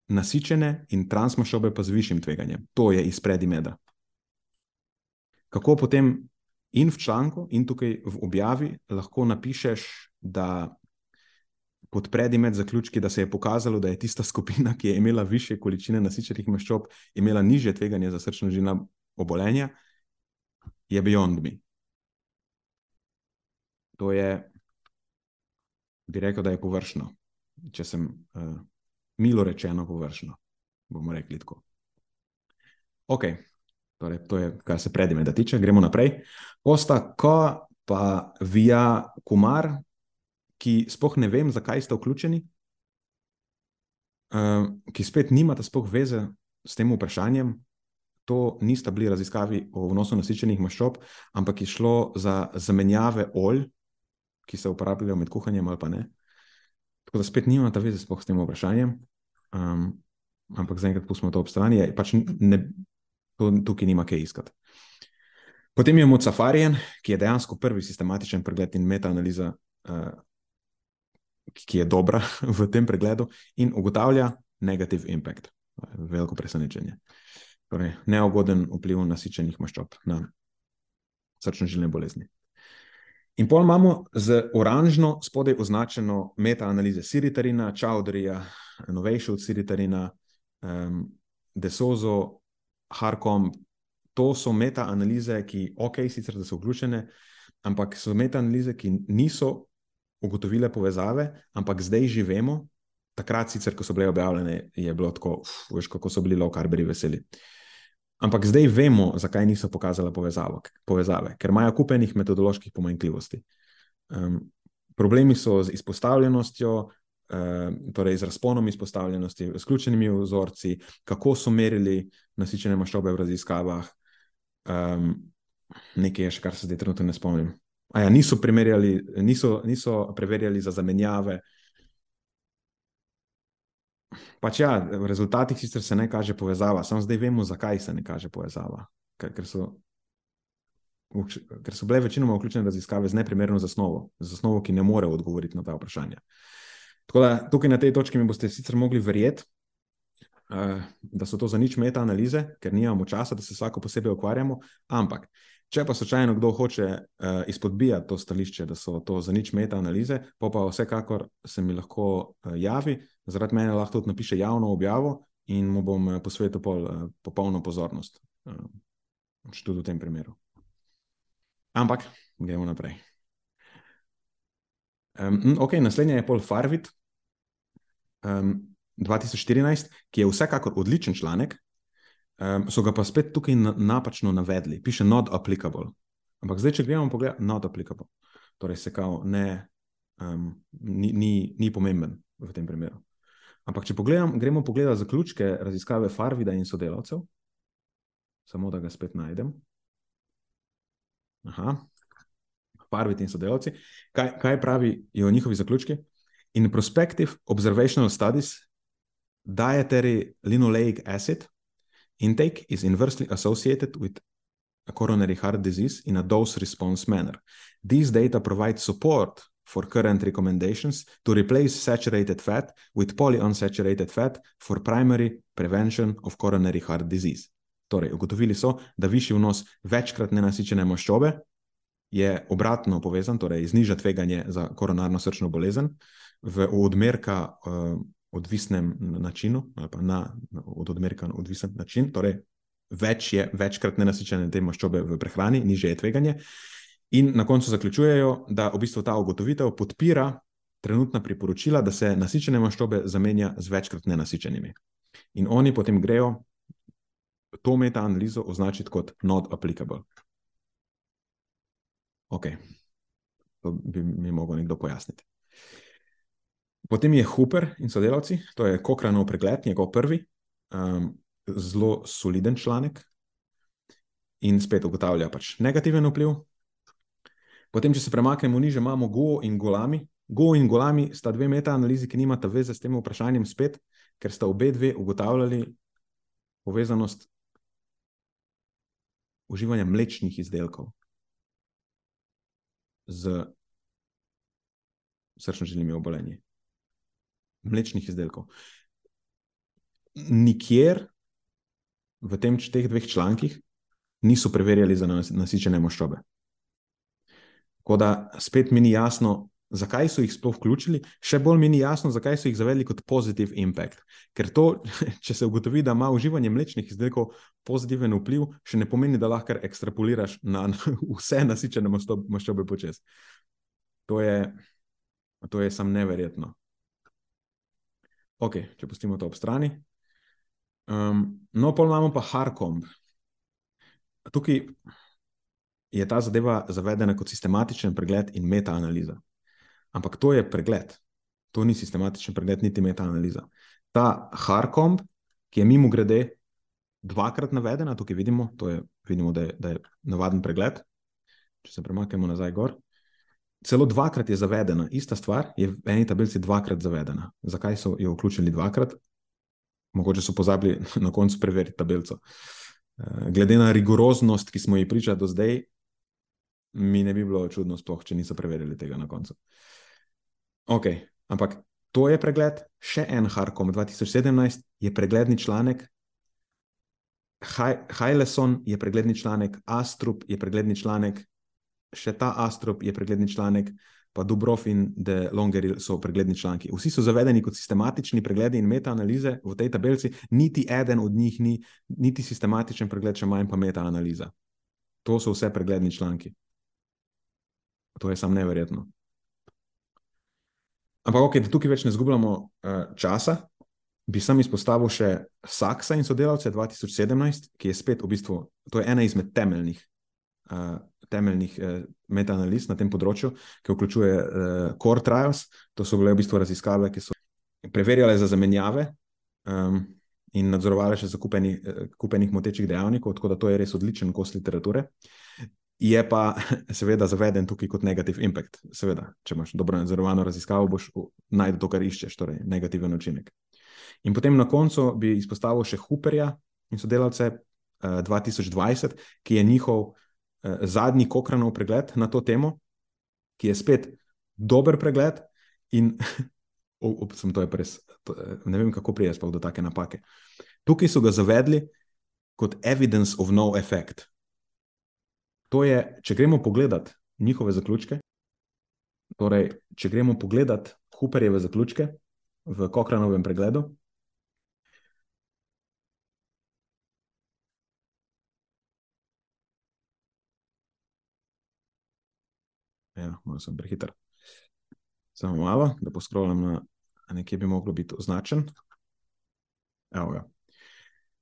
nasičene in transmaščobe pa z višjim tveganjem. To je iz predimeda. Kako potem in v članku, in tukaj v objavi lahko napišeš, da pod predimed zaključki, da se je pokazalo, da je tista skupina, ki je imela više količine nasičenih maščob, imela nižje tveganje za srčno-žilna obolenja, je beyond me. To je, bi rekel, da je površno, če sem uh, milo rečeno površno. bomo rekli tako. Ok, torej, to je, kar se predimeda tiče, gremo naprej. Posta, ko pa vija kumar, ki sploh ne vem, zakaj ste vključeni, uh, ki spet nimate sploh veze s tem vprašanjem. To nista bili raziskavi o vnosu nasičenih maščob, ampak je šlo za zamenjave olj, ki se uporabljajo med kuhanjem ali pa ne. Tako da spet nimate veze s tem vprašanjem, um, ampak zaenkrat pustimo to ob strani. Pač ne, to, tukaj nima kaj iskati. Potem je Mocafarien, ki je dejansko prvi sistematičen pregled in metaanaliza, uh, ki je dobra v tem pregledu in ugotavlja negative impact. Veliko presenečenje. Torej, neugoden vpliv nasičenih maščob na srčno-žilne bolezni. In pol imamo z oranžno spodaj označeno metaanalize siritarina, čauderija, novejše od siritarina, um, desozo, harkom. To so metaanalize, ki, ok, sicer da so vključene, ampak so metaanalize, ki niso ugotovile povezave, ampak zdaj živemo. Takrat, sicer, ko so bile objavljene, je bilo tako, veš, kako so bili lokarberi veseli. Ampak zdaj vemo, zakaj niso pokazali povezave, ker imajo kupenih metodoloških pomanjkljivosti. Um, problemi so z izpostavljenostjo, um, torej z razponom izpostavljenosti, z ključnimi vzorci, kako so merili nasičene maščobe v raziskavah. Um, nekaj je še, kar se zdaj trenutno ne spomnim. Ja, niso, niso, niso preverjali za zamenjave, Pač ja, v rezultatih sicer se ne kaže povezava, samo zdaj vemo, zakaj se ne kaže povezava. Ker, ker, so, ker so bile večinoma vključene raziskave z neprimerno zasnovo, zasnovo, ki ne more odgovoriti na ta vprašanja. Tako da tukaj na tej točki mi boste sicer mogli verjeti, uh, da so to za nič meta analize, ker nimamo časa, da se vsako posebej ukvarjamo, ampak Če pa slučajno kdo hoče uh, izpodbijati to stališče, da so to za nič meta analize, pa pa vsekakor se mi lahko uh, javi, zaradi mene lahko tudi napiše javno objavo in mu bom uh, posvetil pol, uh, popolno pozornost. Uh, tudi v tem primeru. Ampak, gremo naprej. Um, ok, naslednja je Paul Farvid, um, 2014, ki je vsekakor odličen članek, Um, so ga pa spet tukaj napačno navedli, piše not applicable. Ampak zdaj, če gremo pogledati, not applicable. Torej, se kao ne, um, ni, ni, ni pomemben v tem primeru. Ampak, če pogledam, gremo pogledati zaključke raziskave Farvida in sodelavcev, samo da ga spet najdem. Aha, Farvid in sodelavci. Kaj, kaj pravijo njihovi zaključki? In prospective observational studies, dietary linoleic acid. Intake is inversely associated with coronary heart disease in a dose response manner. These data provide support for current recommendations to replace saturated fat with polyunsaturated fat for primary prevention of coronary heart disease. Torej, ugotovili so, da višji vnos večkrat nenasičene maščobe je obratno povezan, torej zniža tveganje za koronarno srčno bolezen v odmerka uh, odvisnem načinu, ali pa na, od odmerka na odvisen način. Torej, več je večkrat nenasičene te maščobe v prehrani, niže je tveganje. In na koncu zaključujejo, da v bistvu ta ugotovitev podpira trenutna priporočila, da se nasičene maščobe zamenja z večkrat nenasičenimi. In oni potem grejo to metaanalizo označiti kot not applicable. Ok, to bi mi lahko nekdo pojasniti. Potem je Hooper in sodelavci, to je Kokranov pregled, njegov prvi, um, zelo soliden članek in spet ugotavlja pač negativen vpliv. Potem, če se premaknemo niže, imamo Go in Golami. Go in Golami sta dve metaanalizi, ki nimata veze s tem vprašanjem, spet, ker sta obe dve ugotavljali povezanost uživanja mlečnih izdelkov z srčno-žilnimi obolenji. Mlečnih izdelkov. Nikjer v tem, teh dveh člankih niso preverjali za nasičene maščobe. Tako da spet mi ni jasno, zakaj so jih sploh vključili, še bolj mi ni jasno, zakaj so jih zavedli kot pozitiv impact. Ker to, če se ugotovi, da ima uživanje mlečnih izdelkov pozitiven vpliv, še ne pomeni, da lahko ekstrapoliraš na vse nasičene maščobe počes. To je, to je sam neverjetno. Ok, če pustimo to ob strani. Um, no, pa imamo pa Harkomb. Tukaj je ta zadeva zavedena kot sistematičen pregled in metaanaliza. Ampak to je pregled, to ni sistematičen pregled, niti metaanaliza. Ta Harkomb, ki je mimo grede dvakrat navedena, tukaj vidimo, je, vidimo da, je, da je navaden pregled. Če se premaknemo nazaj gor. Celo dvakrat je zavedena, ista stvar je v eni tabelici dvakrat zavedena. Zakaj so jo vključili dvakrat? Mogoče so pozabili na koncu preveriti tabelico. Eh, glede na rigoroznost, ki smo ji pričali do zdaj, mi ne bi bilo čudno, sploh, če niso preverili tega na koncu. Ok, ampak to je pregled, še en Harkom 2017 je pregledni članek, Hajleson je pregledni članek, Astrup je pregledni članek, še ta Astrup je pregledni članek, pa Dubrov in De Longeri so pregledni članki. Vsi so zavedeni kot sistematični pregledi in metaanalize v tej tabelici, niti eden od njih ni niti sistematičen pregled, še manj pa metaanaliza. To so vse pregledni članki. To je samo neverjetno. Ampak, okay, da tukaj več ne zgubljamo uh, časa, bi sam izpostavil še Saksa in sodelavce 2017, ki je spet v bistvu, to je ena izmed temeljnih, uh, temeljnih uh, metaanaliz na tem področju, ki vključuje uh, core trials. To so bile v bistvu raziskave, ki so preverjale za zamenjave um, in nadzorovale še zakupenih motečih dejavnikov, tako da to je res odličen kos literature je pa seveda zaveden tukaj kot negativ impact. Seveda, če imaš dobro nadzorovano raziskavo, boš najdel to, kar iščeš, torej negativen učinek. In potem na koncu bi izpostavil še Hooperja in sodelavce uh, 2020, ki je njihov zadnji kokranov pregled na to temo, ki je spet dober pregled in upam, to je pres. Ne vem, kako prijeti do take napake. Tukaj so ga zavedli kot evidence of no effect. To je, če gremo pogledat njihove zaključke, torej, če gremo pogledat Hooperjeve zaključke v Kokranovem pregledu. Ja, malo sem prehiter. Samo malo, da poskrolim na nekje, bi moglo biti označen. Evo ga.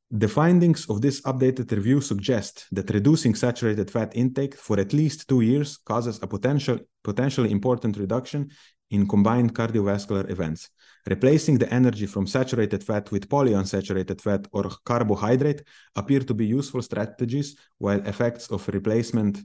The findings of this updated review suggest that reducing saturated fat intake for at least two years causes a potential, potentially important reduction in combined cardiovascular events. Replacing the energy from saturated fat with polyunsaturated fat or carbohydrate appear to be useful strategies, while effects of replacement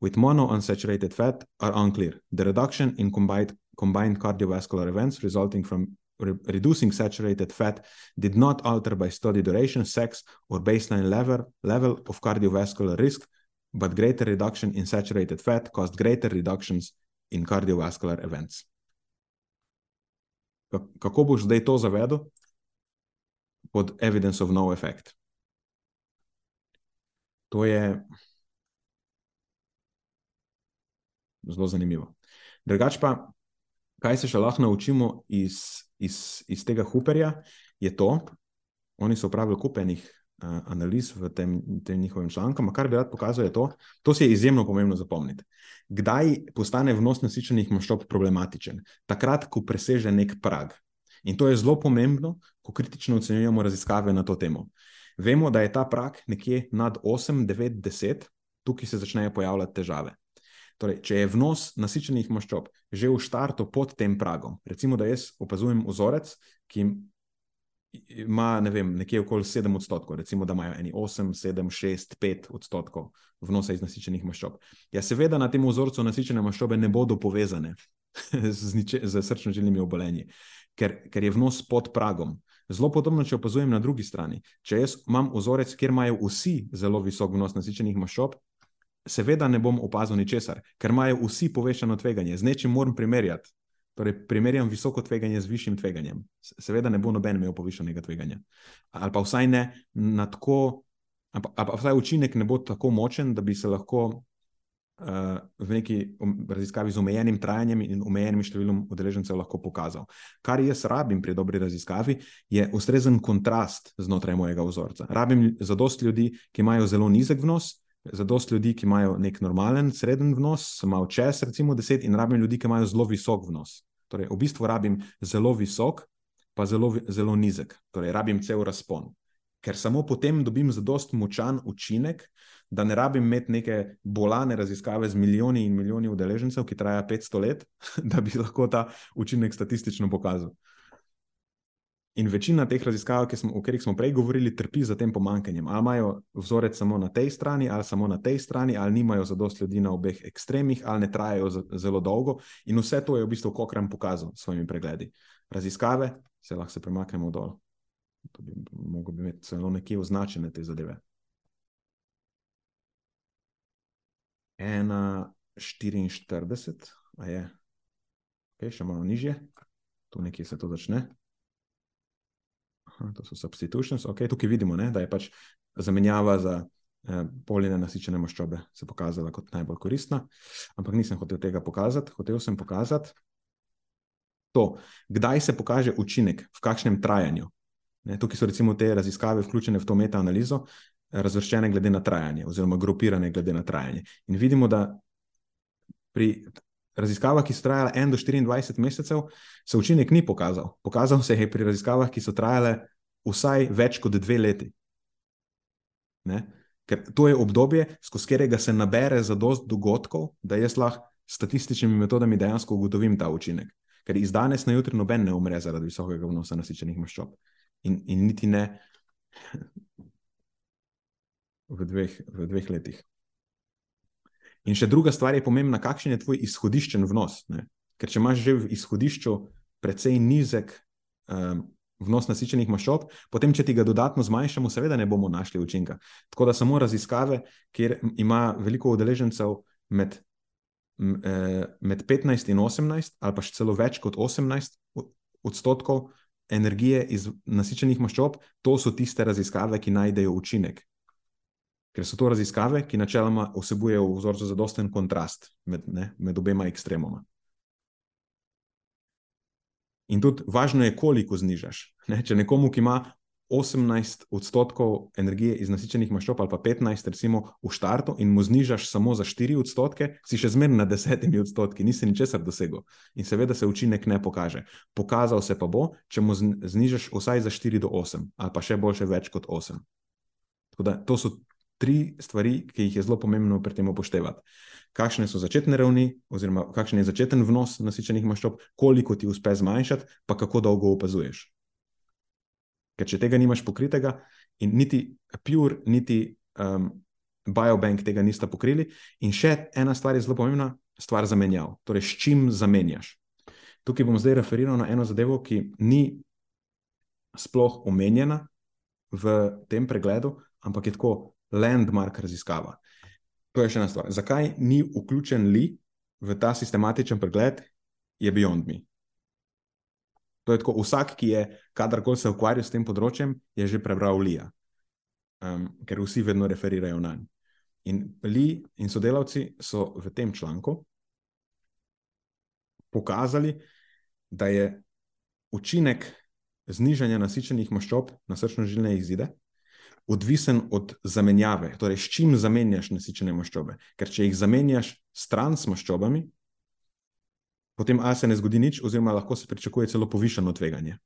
with monounsaturated fat are unclear. The reduction in combined, combined cardiovascular events resulting from re reducing saturated fat did not alter by study duration, sex, or baseline level, level of cardiovascular risk, but greater reduction in saturated fat caused greater reductions in cardiovascular events. Kako boš zdaj to zavedel? Pod evidence of no effect. To je zelo zanimivo. Drugač pa, kaj se še lahko naučimo iz, iz, iz tega Hooperja, je to, oni so upravili kupenih uh, analiz v tem, tem njihovem članku, kar bi rad pokazal, je to, to se je izjemno pomembno zapomniti. Kdaj postane vnos nasičenih maščob problematičen? Takrat, ko preseže nek prag. In to je zelo pomembno, ko kritično ocenjujemo raziskave na to temo. Vemo, da je ta prag nekje nad 8, 9, 10, tukaj se začnejo pojavljati težave. Torej, če je vnos nasičenih maščob že v startu pod tem pragom, recimo, da jaz opazujem vzorec, ki ima ne vem, nekje okoli 7 odstotkov, recimo, da imajo eni 8, 7, 6, 5 odstotkov vnosa iz nasičenih maščob. Ja, seveda na tem vzorcu nasičene maščobe ne bodo povezane z, niče, z srčno-žilnimi obolenji, ker, ker je vnos pod pragom. Zelo podobno, če opazujem na drugi strani. Če jaz imam vzorec, kjer imajo vsi zelo visok vnos nasičenih maščob, seveda ne bom opazil ničesar, ker imajo vsi povečano tveganje. Z nečim moram primerjati. Torej, primerjam visoko tveganje z višjim tveganjem. Seveda ne bo noben imel povišenega tveganja. Ali pa vsaj ne na tako, ali pa vsaj učinek ne bo tako močen, da bi se lahko uh, v neki um, raziskavi z omejenim trajanjem in omejenim številom udeležencev lahko pokazal. Kar jaz rabim pri dobri raziskavi, je ustrezen kontrast znotraj mojega vzorca. Rabim zadost ljudi, ki imajo zelo nizek vnos. Za dost ljudi, ki imajo nek normalen, sreden vnos, malo čez, recimo 10, in rabim ljudi, ki imajo zelo visok vnos. Torej, v bistvu rabim zelo visok, pa zelo, zelo nizek, torej rabim cel razpon. Ker samo potem dobim zadost močan učinek, da ne rabim imeti neke bolane raziskave z milijoni in milijoni udeležencev, ki traja 500 let, da bi lahko ta učinek statistično pokazal. In večina teh raziskav, smo, o katerih smo prej govorili, trpi za tem pomankanjem. Ali imajo vzorec samo na tej strani, ali samo na tej strani, ali nimajo zadost ljudi na obeh ekstremih, ali ne trajajo zelo dolgo. In vse to je v bistvu Kokram pokazal s svojimi pregledi. Raziskave, se lahko se premaknemo dol. To bi lahko bi imeti celo nekje označene te zadeve. Ena 44, a je, okay, še malo nižje, tu nekje se to začne to so substitutions. Okay, tukaj vidimo, ne, da je pač zamenjava za eh, poline nasičene maščobe se pokazala kot najbolj koristna, ampak nisem hotel tega pokazati. Hotel sem pokazati to, kdaj se pokaže učinek, v kakšnem trajanju. Ne, tukaj so recimo te raziskave vključene v to metaanalizo, razvrščene glede na trajanje, oziroma grupirane glede na trajanje. In vidimo, da pri raziskavah, ki so trajale 1 do 24 mesecev, se učinek ni pokazal. Pokazal se je pri raziskavah, ki so trajale vsaj več kot dve leti. Ne? Ker to je obdobje, skozi katerega se nabere za dost dogodkov, da jaz lahko statističnimi metodami dejansko ugotovim ta učinek. Ker iz danes na jutri noben ne umre zaradi visokega vnosa nasičenih maščob. In, in niti ne v dveh, v dveh letih. In še druga stvar je pomembna, kakšen je tvoj izhodiščen vnos. Ne? Ker če imaš že v izhodišču precej nizek um, vnos nasičenih maščob, potem, če ti ga dodatno zmanjšamo, seveda ne bomo našli učinka. Tako da samo raziskave, kjer ima veliko udeležencev med, eh, med 15 in 18, ali pa še celo več kot 18 odstotkov energije iz nasičenih maščob, to so tiste raziskave, ki najdejo učinek ker so to raziskave, ki načeloma vsebujejo v vzorcu zadosten kontrast med, ne, med obema ekstremoma. In tudi važno je, koliko znižaš. Ne? Če nekomu, ki ima 18 odstotkov energije iz nasičenih maščob, ali pa 15, recimo v štartu, in mu znižaš samo za 4 odstotke, si še zmeraj na 10 odstotki, nisi ničesar dosegel. In seveda se učinek ne pokaže. Pokazal se pa bo, če mu znižaš vsaj za 4 do 8, ali pa še boljše, več kot 8. Da, to so tri stvari, ki jih je zelo pomembno pri tem upoštevati. Kakšne so začetne ravni, oziroma kakšen je začeten vnos nasičenih maščob, koliko ti uspe zmanjšati, pa kako dolgo opazuješ. Ker če tega nimaš pokritega, in niti Pure, niti um, Biobank tega nista pokrili, in še ena stvar je zelo pomembna, stvar zamenjav. Torej, s čim zamenjaš. Tukaj bom zdaj referiral na eno zadevo, ki ni sploh omenjena v tem pregledu, ampak je tako landmark raziskava. To je še ena stvar. Zakaj ni vključen li v ta sistematičen pregled, je Beyond Me. To je tako, vsak, ki je kadarkoli se ukvarjal s tem področjem, je že prebral Lija, um, ker vsi vedno referirajo na njega. In Li in sodelavci so v tem članku pokazali, da je učinek znižanja nasičenih maščob na srčno-žilne izide odvisen od zamenjave, torej s čim zamenjaš nasičene maščobe. Ker če jih zamenjaš stran s maščobami, potem A se ne zgodi nič, oziroma lahko se pričakuje celo povišeno tveganje.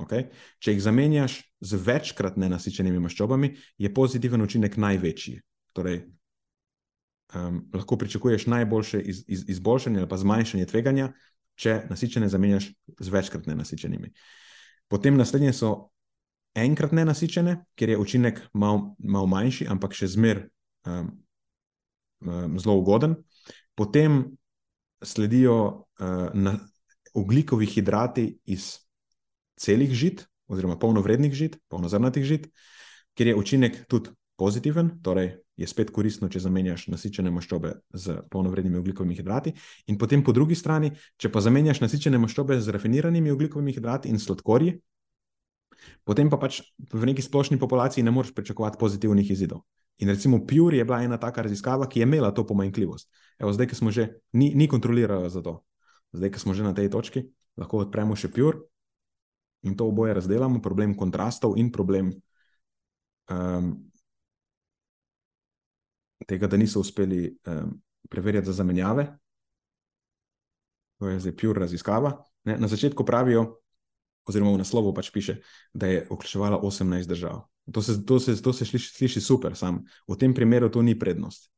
Okay? Če jih zamenjaš z večkrat nenasičenimi maščobami, je pozitiven učinek največji. Torej, um, lahko pričakuješ najboljše iz, iz, izboljšanje ali pa zmanjšanje tveganja, če nasičene zamenjaš z večkrat nenasičenimi. Potem naslednje so enkrat nenasičene, ker je učinek malo mal manjši, ampak še zmeraj um, um, zelo ugoden. Potem sledijo uh, na, ugljikovi hidrati iz celih žit, oziroma polnovrednih žit, polnozrnatih žit, ker je učinek tudi pozitiven, torej je spet koristno, če zamenjaš nasičene maščobe z polnovrednimi ugljikovimi hidrati. In potem po drugi strani, če pa zamenjaš nasičene maščobe z rafiniranimi ugljikovimi hidrati in sladkorji, potem pa pač v neki splošni populaciji ne moreš pričakovati pozitivnih izidov. In recimo Pure je bila ena taka raziskava, ki je imela to pomanjkljivost. Evo, zdaj, ki smo že, ni, ni kontrolirala za to. Zdaj, ki smo že na tej točki, lahko odpremo še Pure in to oboje razdelamo, problem kontrastov in problem um, tega, da niso uspeli um, preverjati za zamenjave. To je zdaj Pure raziskava. Ne, na začetku pravijo, oziroma v naslovu pač piše, da je vključevala 18 držav. To se, to se, to se sliši, sliši super, sam v tem primeru to ni prednost.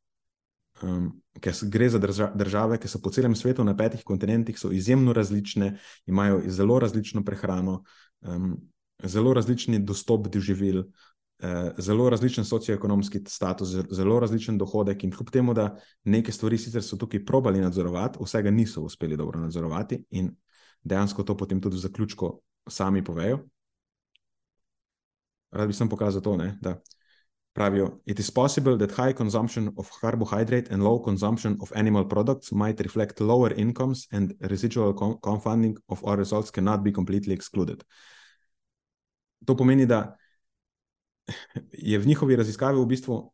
Um, ker gre za drža, države, ki so po celem svetu na petih kontinentih, so izjemno različne, imajo zelo različno prehrano, um, zelo različni dostop do živil, uh, zelo različen socioekonomski status, zelo različen dohodek. In kljub temu, da neke stvari sicer so tukaj probali nadzorovati, vsega niso uspeli dobro nadzorovati, in dejansko to potem tudi v zaključku sami povejo. Rad bi sem pokazal to, ne, da pravijo: It is possible that high consumption of carbohydrate and low consumption of animal products might reflect lower incomes, and residual confounding of our results cannot be completely excluded. To pomeni, da je v njihovi raziskavi v bistvu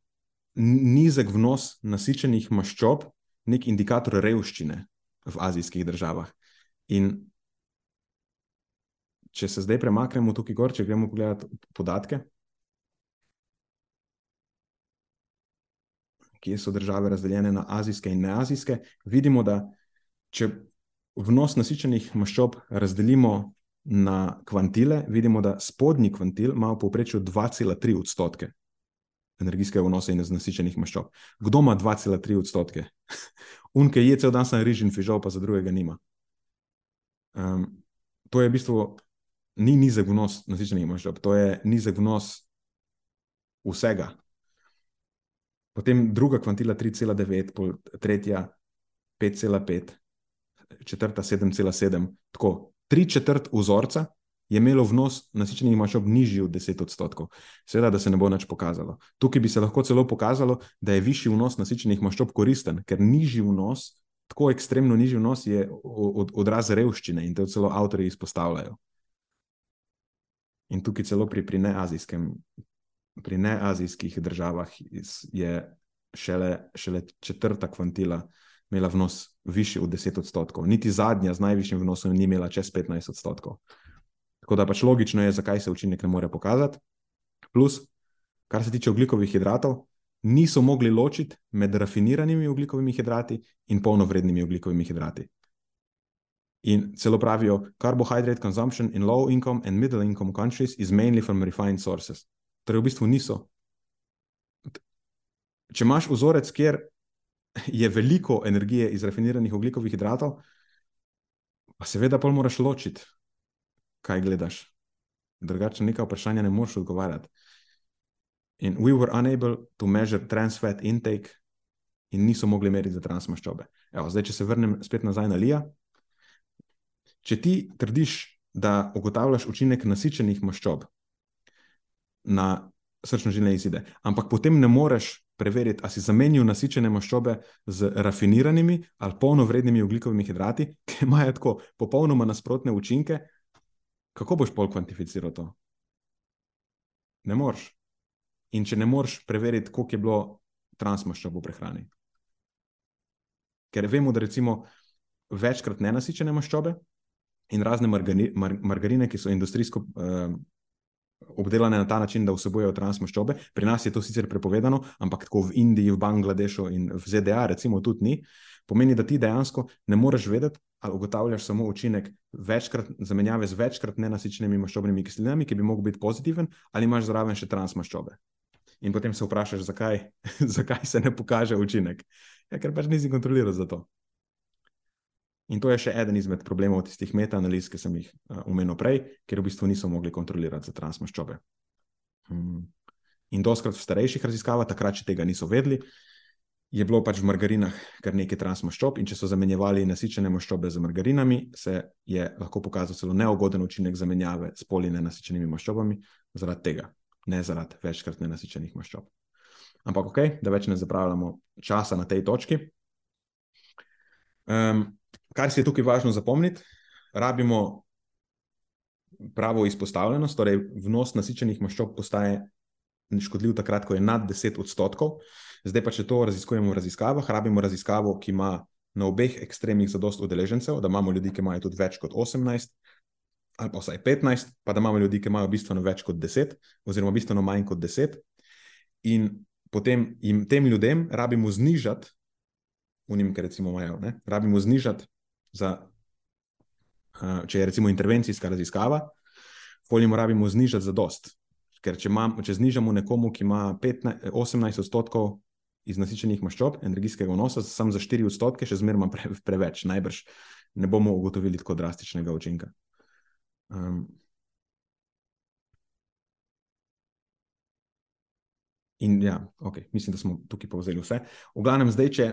nizek vnos nasičenih maščob nek indikator revščine v azijskih državah. In če se zdaj premaknemo tukaj gor, če gremo pogledati podatke, kje so države razdeljene na azijske in neazijske, vidimo, da če vnos nasičenih maščob razdelimo na kvantile, vidimo, da spodnji kvantil ima v povprečju 2,3 odstotke energijskega vnosa in nasičenih maščob. Kdo ima 2,3 odstotke? Unke je cel dan sem rižen, fižol pa za drugega nima. Um, to je v bistvu ni nizek vnos nasičenih maščob, to je nizek vnos vsega. Potem druga kvantila 3,9, tretja 5,5, četrta 7,7. Tako, tri četrt vzorca je imelo vnos nasičenih maščob nižji od 10 odstotkov. Seveda, da se ne bo nič pokazalo. Tukaj bi se lahko celo pokazalo, da je višji vnos nasičenih maščob koristen, ker nižji vnos, tako ekstremno nižji vnos, je od, odraz revščine in to celo avtori izpostavljajo. In tukaj celo pri, pri, neazijskem, pri neazijskih državah je šele, šele četrta kvantila imela vnos višji od 10 odstotkov. Niti zadnja z najvišjim vnosom ni imela čez 15 odstotkov. Tako da pač logično je, zakaj se učinek ne more pokazati. Plus, kar se tiče oglikovih hidratov, niso mogli ločiti med rafiniranimi oglikovimi hidrati in polnovrednimi oglikovimi hidrati. In celo pravijo, carbohydrate consumption in low income and middle income countries is mainly from refined sources. Torej, v bistvu niso. Če imaš vzorec, kjer je veliko energije iz rafiniranih oglikovih hidratov, pa seveda pol moraš ločiti, kaj gledaš. Drugače, neka vprašanja ne moreš odgovarjati. In we were unable to measure trans fat intake, in niso mogli meriti za transmaščobe. Evo, zdaj, če se vrnem spet nazaj na Lija. Če ti trdiš, da ugotavljaš učinek nasičenih maščob na srčno-žilne izide, ampak potem ne moreš preveriti, ali si zamenjal nasičene maščobe z rafiniranimi ali polnovrednimi ugljikovimi hidrati, ki imajo tako popolnoma nasprotne učinke, kako boš pol kvantificiral to? Ne moreš. In če ne moreš preveriti, koliko je bilo transmaščob v prehrani. Ker vemo, da recimo večkrat nenasičene maščobe in razne margari, mar, margarine, ki so industrijsko uh, obdelane na ta način, da vsebujejo transmaščobe. Pri nas je to sicer prepovedano, ampak tako v Indiji, v Bangladešu in v ZDA, recimo, tudi ni. Pomeni, da ti dejansko ne moreš vedeti, ali ugotavljaš samo učinek večkrat, zamenjave z večkrat nenasičenimi maščobnimi kislinami, ki bi lahko bil pozitiven, ali imaš zraven še transmaščobe. In potem se vprašaš, zakaj, zakaj se ne pokaže učinek. Ja, ker pač nisi kontroliral za to. In to je še eden izmed problemov tistih metaanaliz, ki sem jih uh, omenil prej, ker v bistvu niso mogli kontrolirati za transmaščobe. Um, in doskrat v starejših raziskavah, takrat, če tega niso vedeli, je bilo pač v margarinah kar nekaj transmaščob, in če so zamenjevali nasičene maščobe z margarinami, se je lahko pokazal celo neugoden učinek zamenjave s polinenasičenimi maščobami zaradi tega, ne zaradi večkrat nenasičenih maščob. Ampak ok, da več ne zapravljamo časa na tej točki. Um, kar si je tukaj važno zapomniti, rabimo pravo izpostavljenost, torej vnos nasičenih maščob postaje škodljiv takrat, ko je nad 10 odstotkov. Zdaj pa, če to raziskujemo v raziskavah, rabimo raziskavo, ki ima na obeh ekstremih zadost udeležencev, da imamo ljudi, ki imajo tudi več kot 18. Ali pa vsaj 15, pa da imamo ljudi, ki imajo bistveno več kot 10, oziroma bistveno manj kot 10. In potem jim tem ljudem rabimo znižati, unim, ki recimo imajo, ne, rabimo znižati za, uh, če je recimo intervencijska raziskava, folij moramo znižati za dost. Ker če, mam, če znižamo nekomu, ki ima 15, 18 odstotkov iz nasičenih maščob, energijskega vnosa, samo za 4 odstotke, še zmeraj ima pre, preveč, najbrž ne bomo ugotovili tako drastičnega učinka. Um, in ja, okay, mislim, da smo tukaj povzeli vse. V glavnem, zdaj, če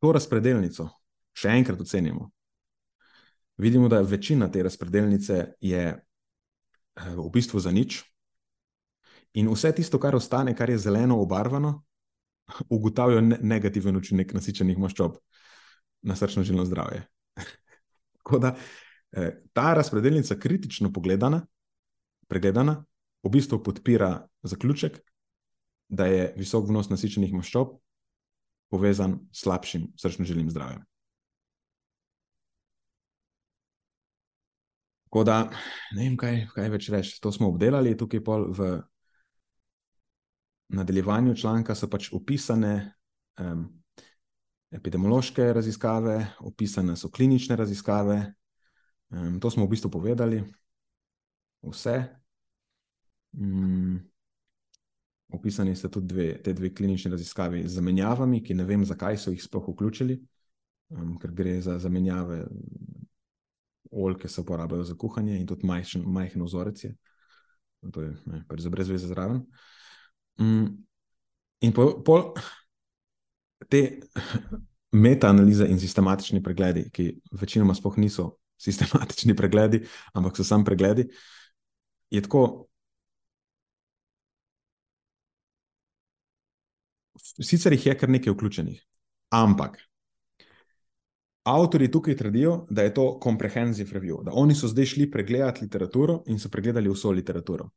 to razpredelnico še enkrat ocenimo, vidimo, da večina te razpredelnice je eh, v bistvu za nič. In vse tisto, kar ostane, kar je zeleno obarvano, ugotavlja ne negativen učinek nasičenih maščob na srčno-žilno zdravje. Tako da eh, ta razpredelnica, kritično pogledana, pregledana, v bistvu podpira zaključek, da je visok vnos nasičenih maščob povezan s slabšim srčno-žilnim zdravjem. Tako da ne vem, kaj, kaj več reči. To smo obdelali, tukaj v nadaljevanju članka so pač opisane um, epidemiološke raziskave, opisane so klinične raziskave. Um, to smo v bistvu povedali, vse. Um, Opisani so tudi dve, te dve klinične raziskave z zamenjavami, ki ne vem, zakaj so jih sploh vključili, um, ker gre za zamenjave olj, ki se uporabljajo za kuhanje in tudi majhen, majhen vzorec. Je. To je ne, pač za brezveze zraven. Um, in po, po te metaanalize in sistematični pregledi, ki večinoma sploh niso sistematični pregledi, ampak so samo pregledi, je tako. Sicer jih je kar nekaj vključenih, ampak avtori tukaj trdijo, da je to comprehensive review, da oni so zdaj šli pregledati literaturo in so pregledali vso literaturo.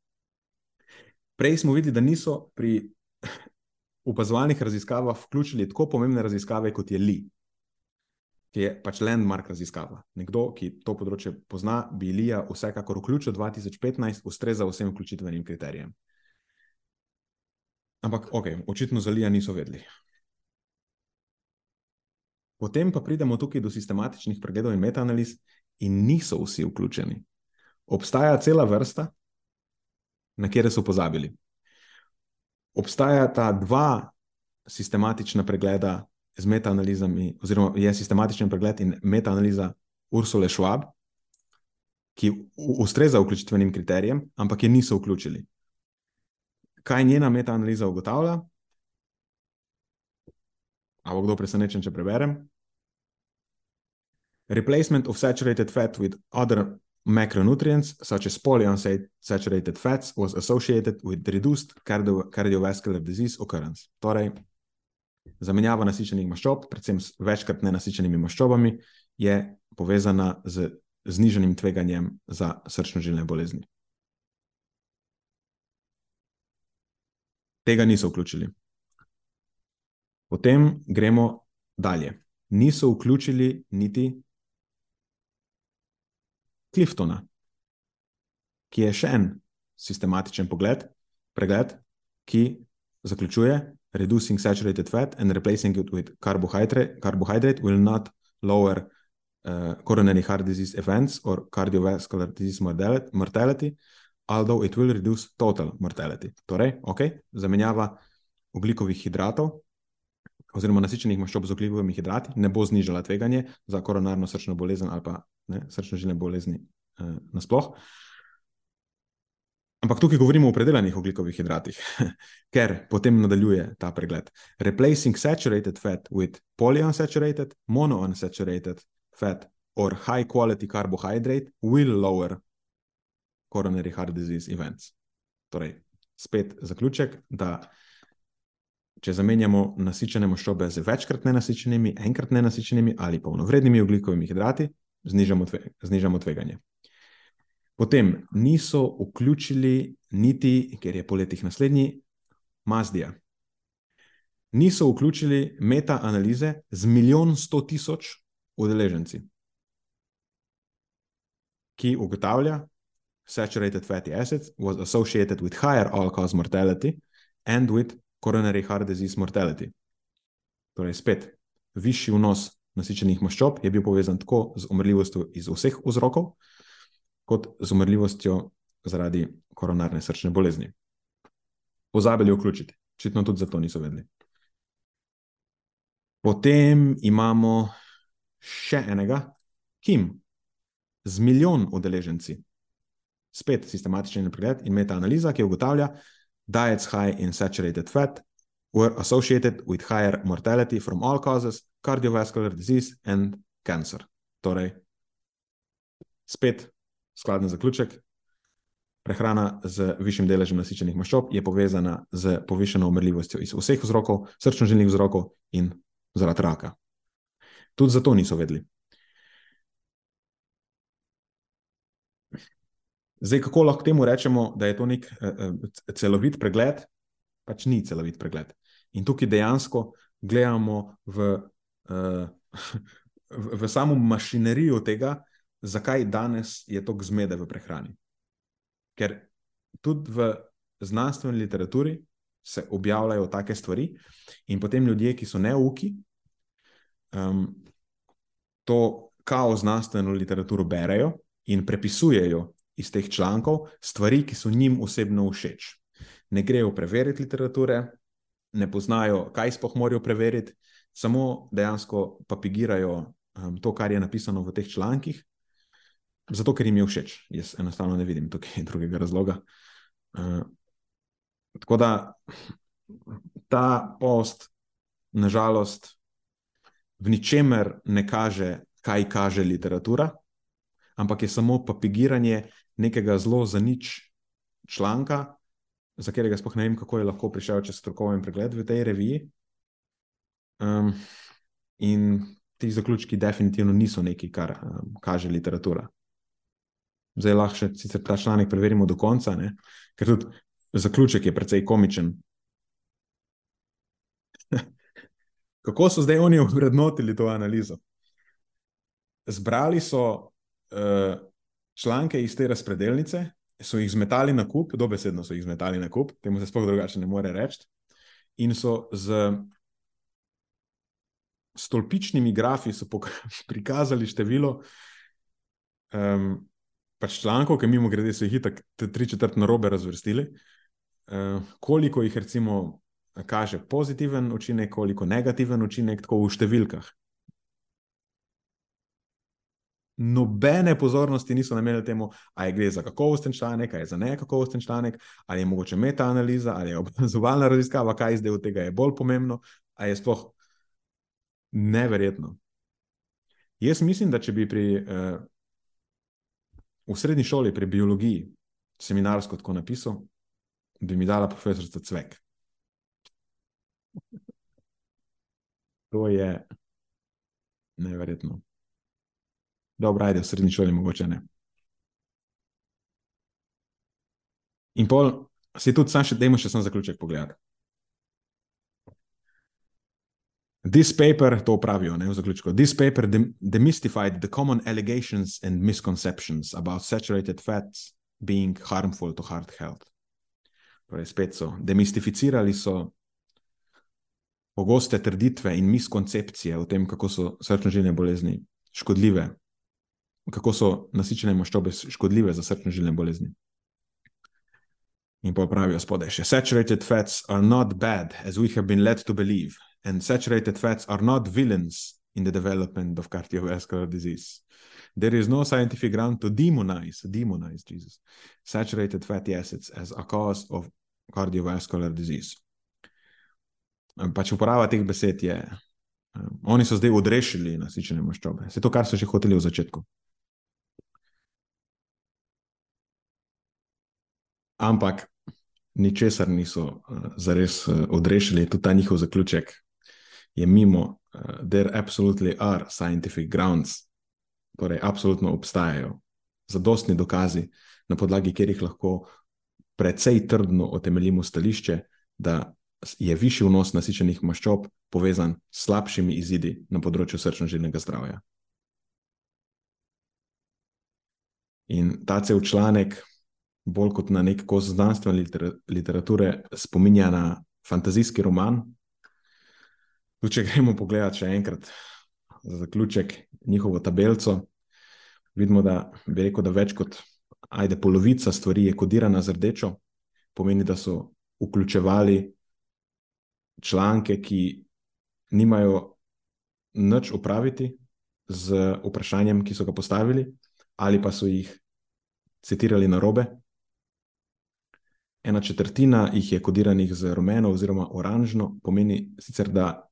Prej smo videli, da niso pri opazovalnih raziskavah vključili tako pomembne raziskave, kot je Li, ki je pač landmark raziskava. Nekdo, ki to področje pozna, bi Lija vsekakor vključil 2015, ustreza vsem vključitvenim kriterijem. Ampak, ok, očitno za Lija niso vedeli. Potem pa pridemo tukaj do sistematičnih pregledov in metaanaliz, in niso vsi vključeni. Obstaja cela vrsta, na kere so pozabili. Obstajata dva sistematična pregleda z metaanalizami, oziroma je sistematičen pregled in metaanaliza Ursula Schwab, ki ustreza vključitvenim kriterijem, ampak je niso vključili. Kaj njena metaanaliza ugotavlja? Ali bo kdo presenečen, če preberem? Replacement of saturated fat with other macronutrients, such as polyunsaturated fats, was associated with reduced cardio cardiovascular disease occurrence. Torej, zamenjava nasičenih maščob, predvsem s večkrat nenasičenimi maščobami, je povezana z zniženim tveganjem za srčno-žilne bolezni. Tega niso vključili. Potem gremo dalje. Niso vključili niti Cliftona, ki je še en sistematičen pogled, pregled, ki zaključuje: Reducing saturated fat and replacing it with carbohydrate, carbohydrate will not lower uh, coronary heart disease events or cardiovascular disease mortality, although it will reduce total mortality. Torej, ok, zamenjava oglikovih hidratov oziroma nasičenih maščob z ogljivimi hidrati, ne bo znižala tveganje za koronarno srčno bolezen ali pa srčno-žilne bolezni eh, nasplošno. Ampak tukaj govorimo o predelanih oglikovih hidratih, ker potem nadaljuje ta pregled. Replacing saturated fat with polyunsaturated, monounsaturated fat or high quality carbohydrate will lower coronary heart disease events. Torej, spet zaključek, da če zamenjamo nasičene maščobe z večkrat nenasičenimi, enkrat nenasičenimi ali polnovrednimi oglikovimi hidrati, znižamo, tve, znižamo tveganje. Potem niso vključili niti, ker je po letih naslednji, Mazdija. Niso vključili meta-analize z milijon sto tisoč udeleženci, ki ugotavlja, saturated fatty acids was associated with higher all-cause mortality and with coronary heart disease mortality. Torej, spet, višji vnos nasičenih maščob je bil povezan tako z umrljivostjo iz vseh vzrokov, kot z umrljivostjo zaradi koronarne srčne bolezni. Pozabili vključiti, očitno tudi zato niso vedeli. Potem imamo še enega, Kim, z milijon udeleženci. Spet sistematičen pregled in meta-analiza, ki ugotavlja, da diets high in saturated fat were associated with higher mortality from all causes, cardiovascular disease and cancer. Torej, spet skladen zaključek. Prehrana z višjim deležem nasičenih maščob je povezana z povišeno umrljivostjo iz vseh vzrokov, srčno-žilnih vzrokov in zaradi raka. Tudi zato niso vedeli. Zdaj, kako lahko temu rečemo, da je to nek uh, celovit pregled? Pač ni celovit pregled. In tukaj dejansko gledamo v, uh, v, v samo mašinerijo tega, zakaj danes je toliko zmede v prehrani. Ker tudi v znanstveni literaturi se objavljajo take stvari, in potem ljudje, ki so neuki, um, to kao znanstveno literaturo berejo in prepisujejo iz teh člankov stvari, ki so njim osebno všeč. Ne grejo preveriti literature, ne poznajo, kaj sploh morajo preveriti, samo dejansko papigirajo um, to, kar je napisano v teh člankih, Zato, ker jim je všeč. Jaz enostavno ne vidim tukaj drugega razloga. Uh, tako da ta post, nažalost, v ničemer ne kaže, kaj kaže literatura, ampak je samo papigiranje nekega zelo za nič članka, za katerega sploh ne vem, kako je lahko prišel čez strokoven pregled v tej reviji. Um, in ti zaključki definitivno niso nekaj, kar um, kaže literatura zdaj lahko še sicer ta članek preverimo do konca, ne? ker tudi zaključek je precej komičen. Kako so zdaj oni vrednotili to analizo? Zbrali so uh, članke iz te razpredelnice, so jih zmetali na kup, dobesedno so jih zmetali na kup, temu se sploh drugače ne more reči, in so z stolpičnimi grafi prikazali število um, pač člankov, ki mimo grede so jih tako tri četrt na robe razvrstili, uh, koliko jih recimo kaže pozitiven učinek, koliko negativen učinek, tako v številkah. Nobene pozornosti niso namenili temu, ali gre za kakovosten članek, ali za nekakovosten članek, ali je mogoče meta-analiza, ali je opazovalna raziskava, kaj zdaj od tega je bolj pomembno, ali je sploh neverjetno. Jaz mislim, da če bi pri uh, v srednji šoli pri biologiji, seminarsko tako napisal, bi mi dala profesorica Cvek. To je neverjetno. Dobro, ajde, v srednji šoli mogoče ne. In pol, si tudi sam še, dajmo še sam zaključek pogledati. This paper, to pravijo ne, v zaključku, this paper demystified the common allegations and misconceptions about saturated fats being harmful to heart health. Torej, spet so demistificirali so pogoste trditve in miskoncepcije o tem, kako so srčno-žilne bolezni škodljive, kako so nasičene maščobe škodljive za srčno-žilne bolezni. In pa pravijo spodaj še: Saturated fats are not bad, as we have been led to believe. and saturated fats are not villains in the development of cardiovascular disease. There is no scientific ground to demonize, demonize Jesus, saturated fatty acids as a cause of cardiovascular disease. Pač uporaba teh besed je, um, oni so zdaj odrešili nasičene maščobe. Vse to, kar so že hoteli v začetku. Ampak ničesar niso uh, zares uh, odrešili, tudi ta njihov zaključek. Je mimo, uh, there absolutely are scientific grounds, torej absolutno obstajajo zadostni dokazi, na podlagi katerih lahko precej trdno otemeljimo stališče, da je višji vnos nasičenih maščob povezan s slabšimi izidi na področju srčno-žilnega zdravja. In ta cel članek, bolj kot na nek kos znanstvene literature, spominja na fantazijski roman. Tu, če gremo pogledat še enkrat za zaključek njihovo tabelico, vidimo, da bi rekel, da več kot ajde, polovica stvari je kodirana z rdečo, pomeni, da so vključevali članke, ki nimajo nič opraviti z vprašanjem, ki so ga postavili, ali pa so jih citirali na robe. Ena četrtina jih je kodiranih z rumeno oziroma oranžno, pomeni sicer, da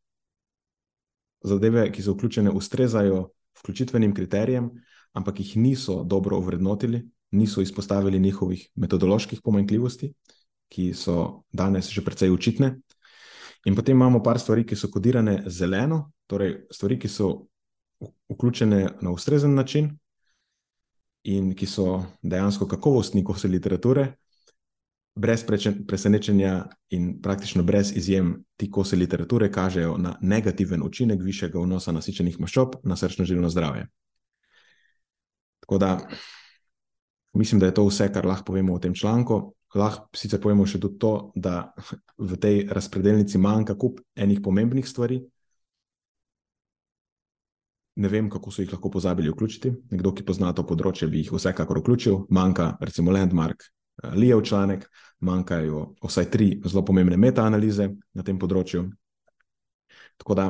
zadeve, ki so vključene, ustrezajo vključitvenim kriterijem, ampak jih niso dobro ovrednotili, niso izpostavili njihovih metodoloških pomanjkljivosti, ki so danes že precej očitne. In potem imamo par stvari, ki so kodirane zeleno, torej stvari, ki so vključene na ustrezen način in ki so dejansko kakovostni kosi literature, brez presenečenja in praktično brez izjem, ti kosi literature kažejo na negativen učinek višjega vnosa nasičenih maščob na srčno-žilno zdravje. Tako da mislim, da je to vse, kar lahko povemo v tem članku lahko sicer povemo še tudi to, da v tej razpredelnici manjka kup enih pomembnih stvari. Ne vem, kako so jih lahko pozabili vključiti. Nekdo, ki pozna to področje, bi jih vsekakor vključil. Manjka, recimo, Landmark, Lijev članek, manjkajo vsaj tri zelo pomembne metaanalize na tem področju. Tako da,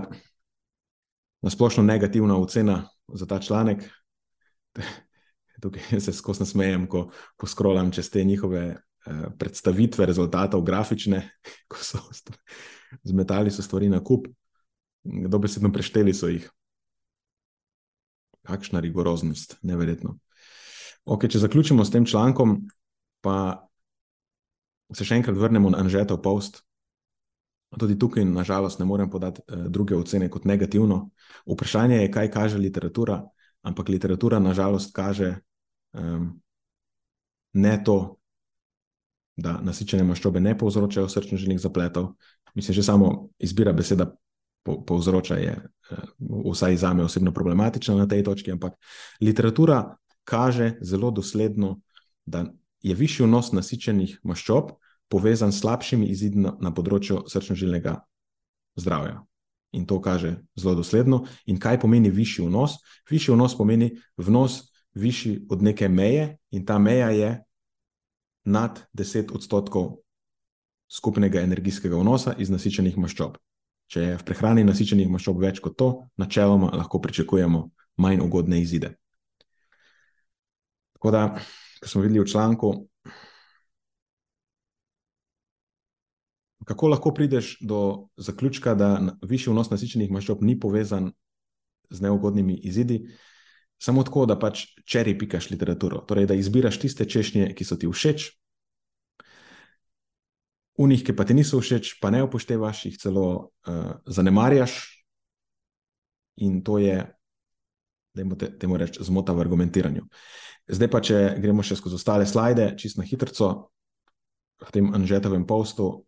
nasplošno negativna ocena za ta članek. Tukaj se skozi nasmejem, ko poskrolam čez te njihove Eh, predstavitve rezultatov, grafične, ko so zmetali so stvari na kup, dobesedno prešteli so jih. Kakšna rigoroznost, neverjetno. Ok, če zaključimo s tem člankom, pa se še enkrat vrnemo na Anžetov post. Tudi tukaj, nažalost, ne morem podati eh, druge ocene kot negativno. Vprašanje je, kaj kaže literatura, ampak literatura, nažalost, kaže um, ne to, da nasičene maščobe ne povzročajo srčno-žilnih zapletov. Mislim, že samo izbira beseda po, povzroča je eh, vsaj za me osebno problematična na tej točki, ampak literatura kaže zelo dosledno, da je višji vnos nasičenih maščob povezan s slabšimi izidi na, na področju srčno-žilnega zdravja. In to kaže zelo dosledno. In kaj pomeni višji vnos? Višji vnos pomeni vnos višji od neke meje, in ta meja je nad 10 odstotkov skupnega energijskega vnosa iz nasičenih maščob. Če je v prehrani nasičenih maščob več kot to, načeloma lahko pričakujemo manj ugodne izide. Tako da, kot smo videli v članku, kako lahko prideš do zaključka, da višji vnos nasičenih maščob ni povezan z neugodnimi izidi, samo tako, da pač čeri pikaš literaturo. Torej, da izbiraš tiste češnje, ki so ti všeč, unih, ki pa ti niso všeč, pa ne upoštevaš, jih celo uh, zanemarjaš. In to je, da jim temu rečemo, zmota v argumentiranju. Zdaj pa, če gremo še skozi ostale slide, čisto na hitro, v tem Anžetovem postu.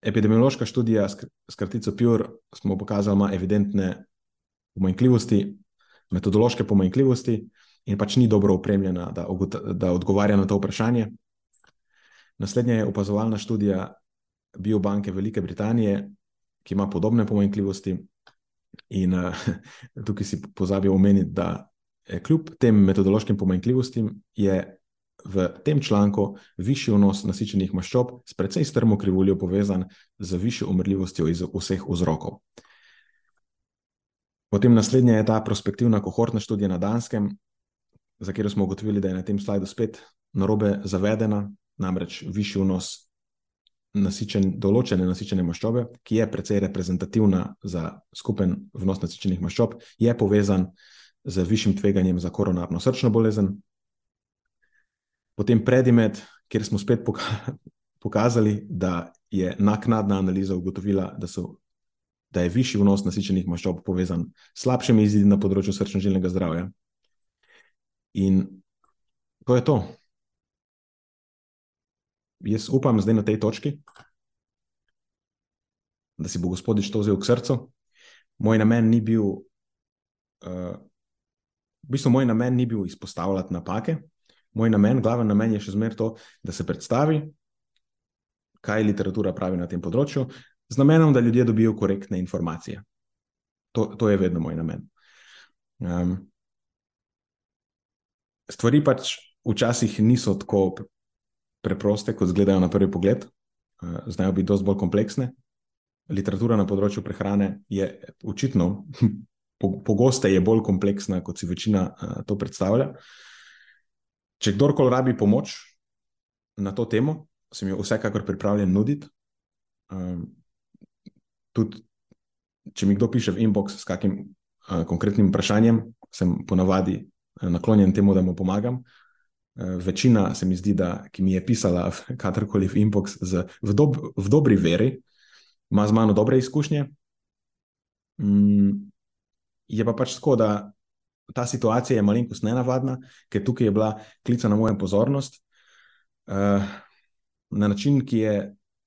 Epidemiološka študija s kratico PUR smo pokazali, ima evidentne pomanjkljivosti, metodološke pomanjkljivosti in pač ni dobro opremljena, da, da odgovarja na to vprašanje. Naslednja je opazovalna študija Biobanke Velike Britanije, ki ima podobne pomanjkljivosti. In uh, tukaj si pozabil omeniti, da je kljub tem metodološkim pomanjkljivostim, v tem članku višji vnos nasičenih maščob s precej strmo krivuljo povezan z višjo umrljivostjo iz vseh vzrokov. Potem naslednja je ta prospektivna kohortna študija na Danskem, za katero smo ugotovili, da je na tem slajdu spet narobe zavedena, namreč višji vnos nasičen, določene nasičene maščobe, ki je precej reprezentativna za skupen vnos nasičenih maščob, je povezan z višjim tveganjem za koronarno srčno bolezen. Potem predimed, kjer smo spet pokazali, da je naknadna analiza ugotovila, da so da je višji vnos nasičenih maščob povezan s slabšimi izidi na področju srčno-žilnega zdravja. In to je to. Jaz upam, zdaj na tej točki, da si bo gospodič to vzel k srcu. Moj namen ni bil, uh, v bistvu, moj namen ni bil izpostavljati napake. Moj namen, glaven namen je še zmeraj to, da se predstavi, kaj literatura pravi na tem področju, z namenom, da ljudje dobijo korektne informacije. To, to je vedno moj namen. Um, stvari pač včasih niso tako preproste, kot izgledajo na prvi pogled, uh, znajo biti dosti bolj kompleksne. Literatura na področju prehrane je očitno, pogosteje bolj kompleksna, kot si večina uh, to predstavlja. Če kdorkoli rabi pomoč na to temo, sem jo vsekakor pripravljen nuditi. Um, tudi, če mi kdo piše v inbox s kakim uh, konkretnim vprašanjem, sem ponavadi naklonjen temu, da mu pomagam. Uh, večina se mi zdi, da ki mi je pisala kadarkoli v inbox z, v, dob, v dobri veri, ima z mano dobre izkušnje. Um, je pa pač tako, da ta situacija je malenkost nenavadna, ker tukaj je bila klica na mojo pozornost uh, na način, ki je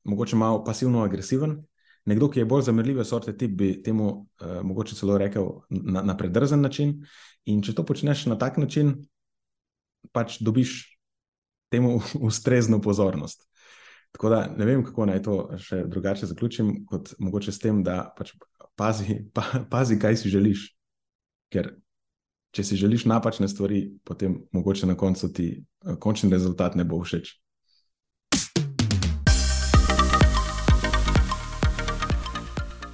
mogoče malo pasivno-agresiven, Nekdo, ki je bolj zamrljive sorte tip, bi temu uh, mogoče celo rekel na, na predrzen način. In če to počneš na tak način, pač dobiš temu ustrezno pozornost. Tako da ne vem, kako naj to še drugače zaključim, kot mogoče s tem, da pač pazi, pa, pazi, kaj si želiš. Ker če si želiš napačne stvari, potem mogoče na koncu ti uh, končni rezultat ne bo všeč.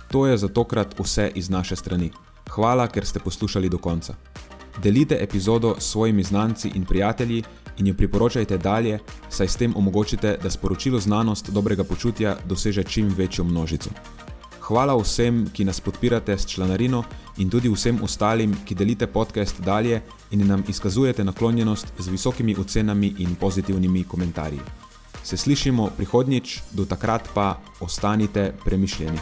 To je za tokrat vse iz naše strani. Hvala, ker ste poslušali do konca. Delite epizodo s svojimi znanci in prijatelji in jo priporočajte dalje, saj s tem omogočite, da sporočilo znanost dobrega počutja doseže čim večjo množico. Hvala vsem, ki nas podpirate s članarino in tudi vsem ostalim, ki delite podcast dalje in nam izkazujete naklonjenost z visokimi ocenami in pozitivnimi komentarji. Se slišimo prihodnjič, do takrat pa ostanite premišljeni.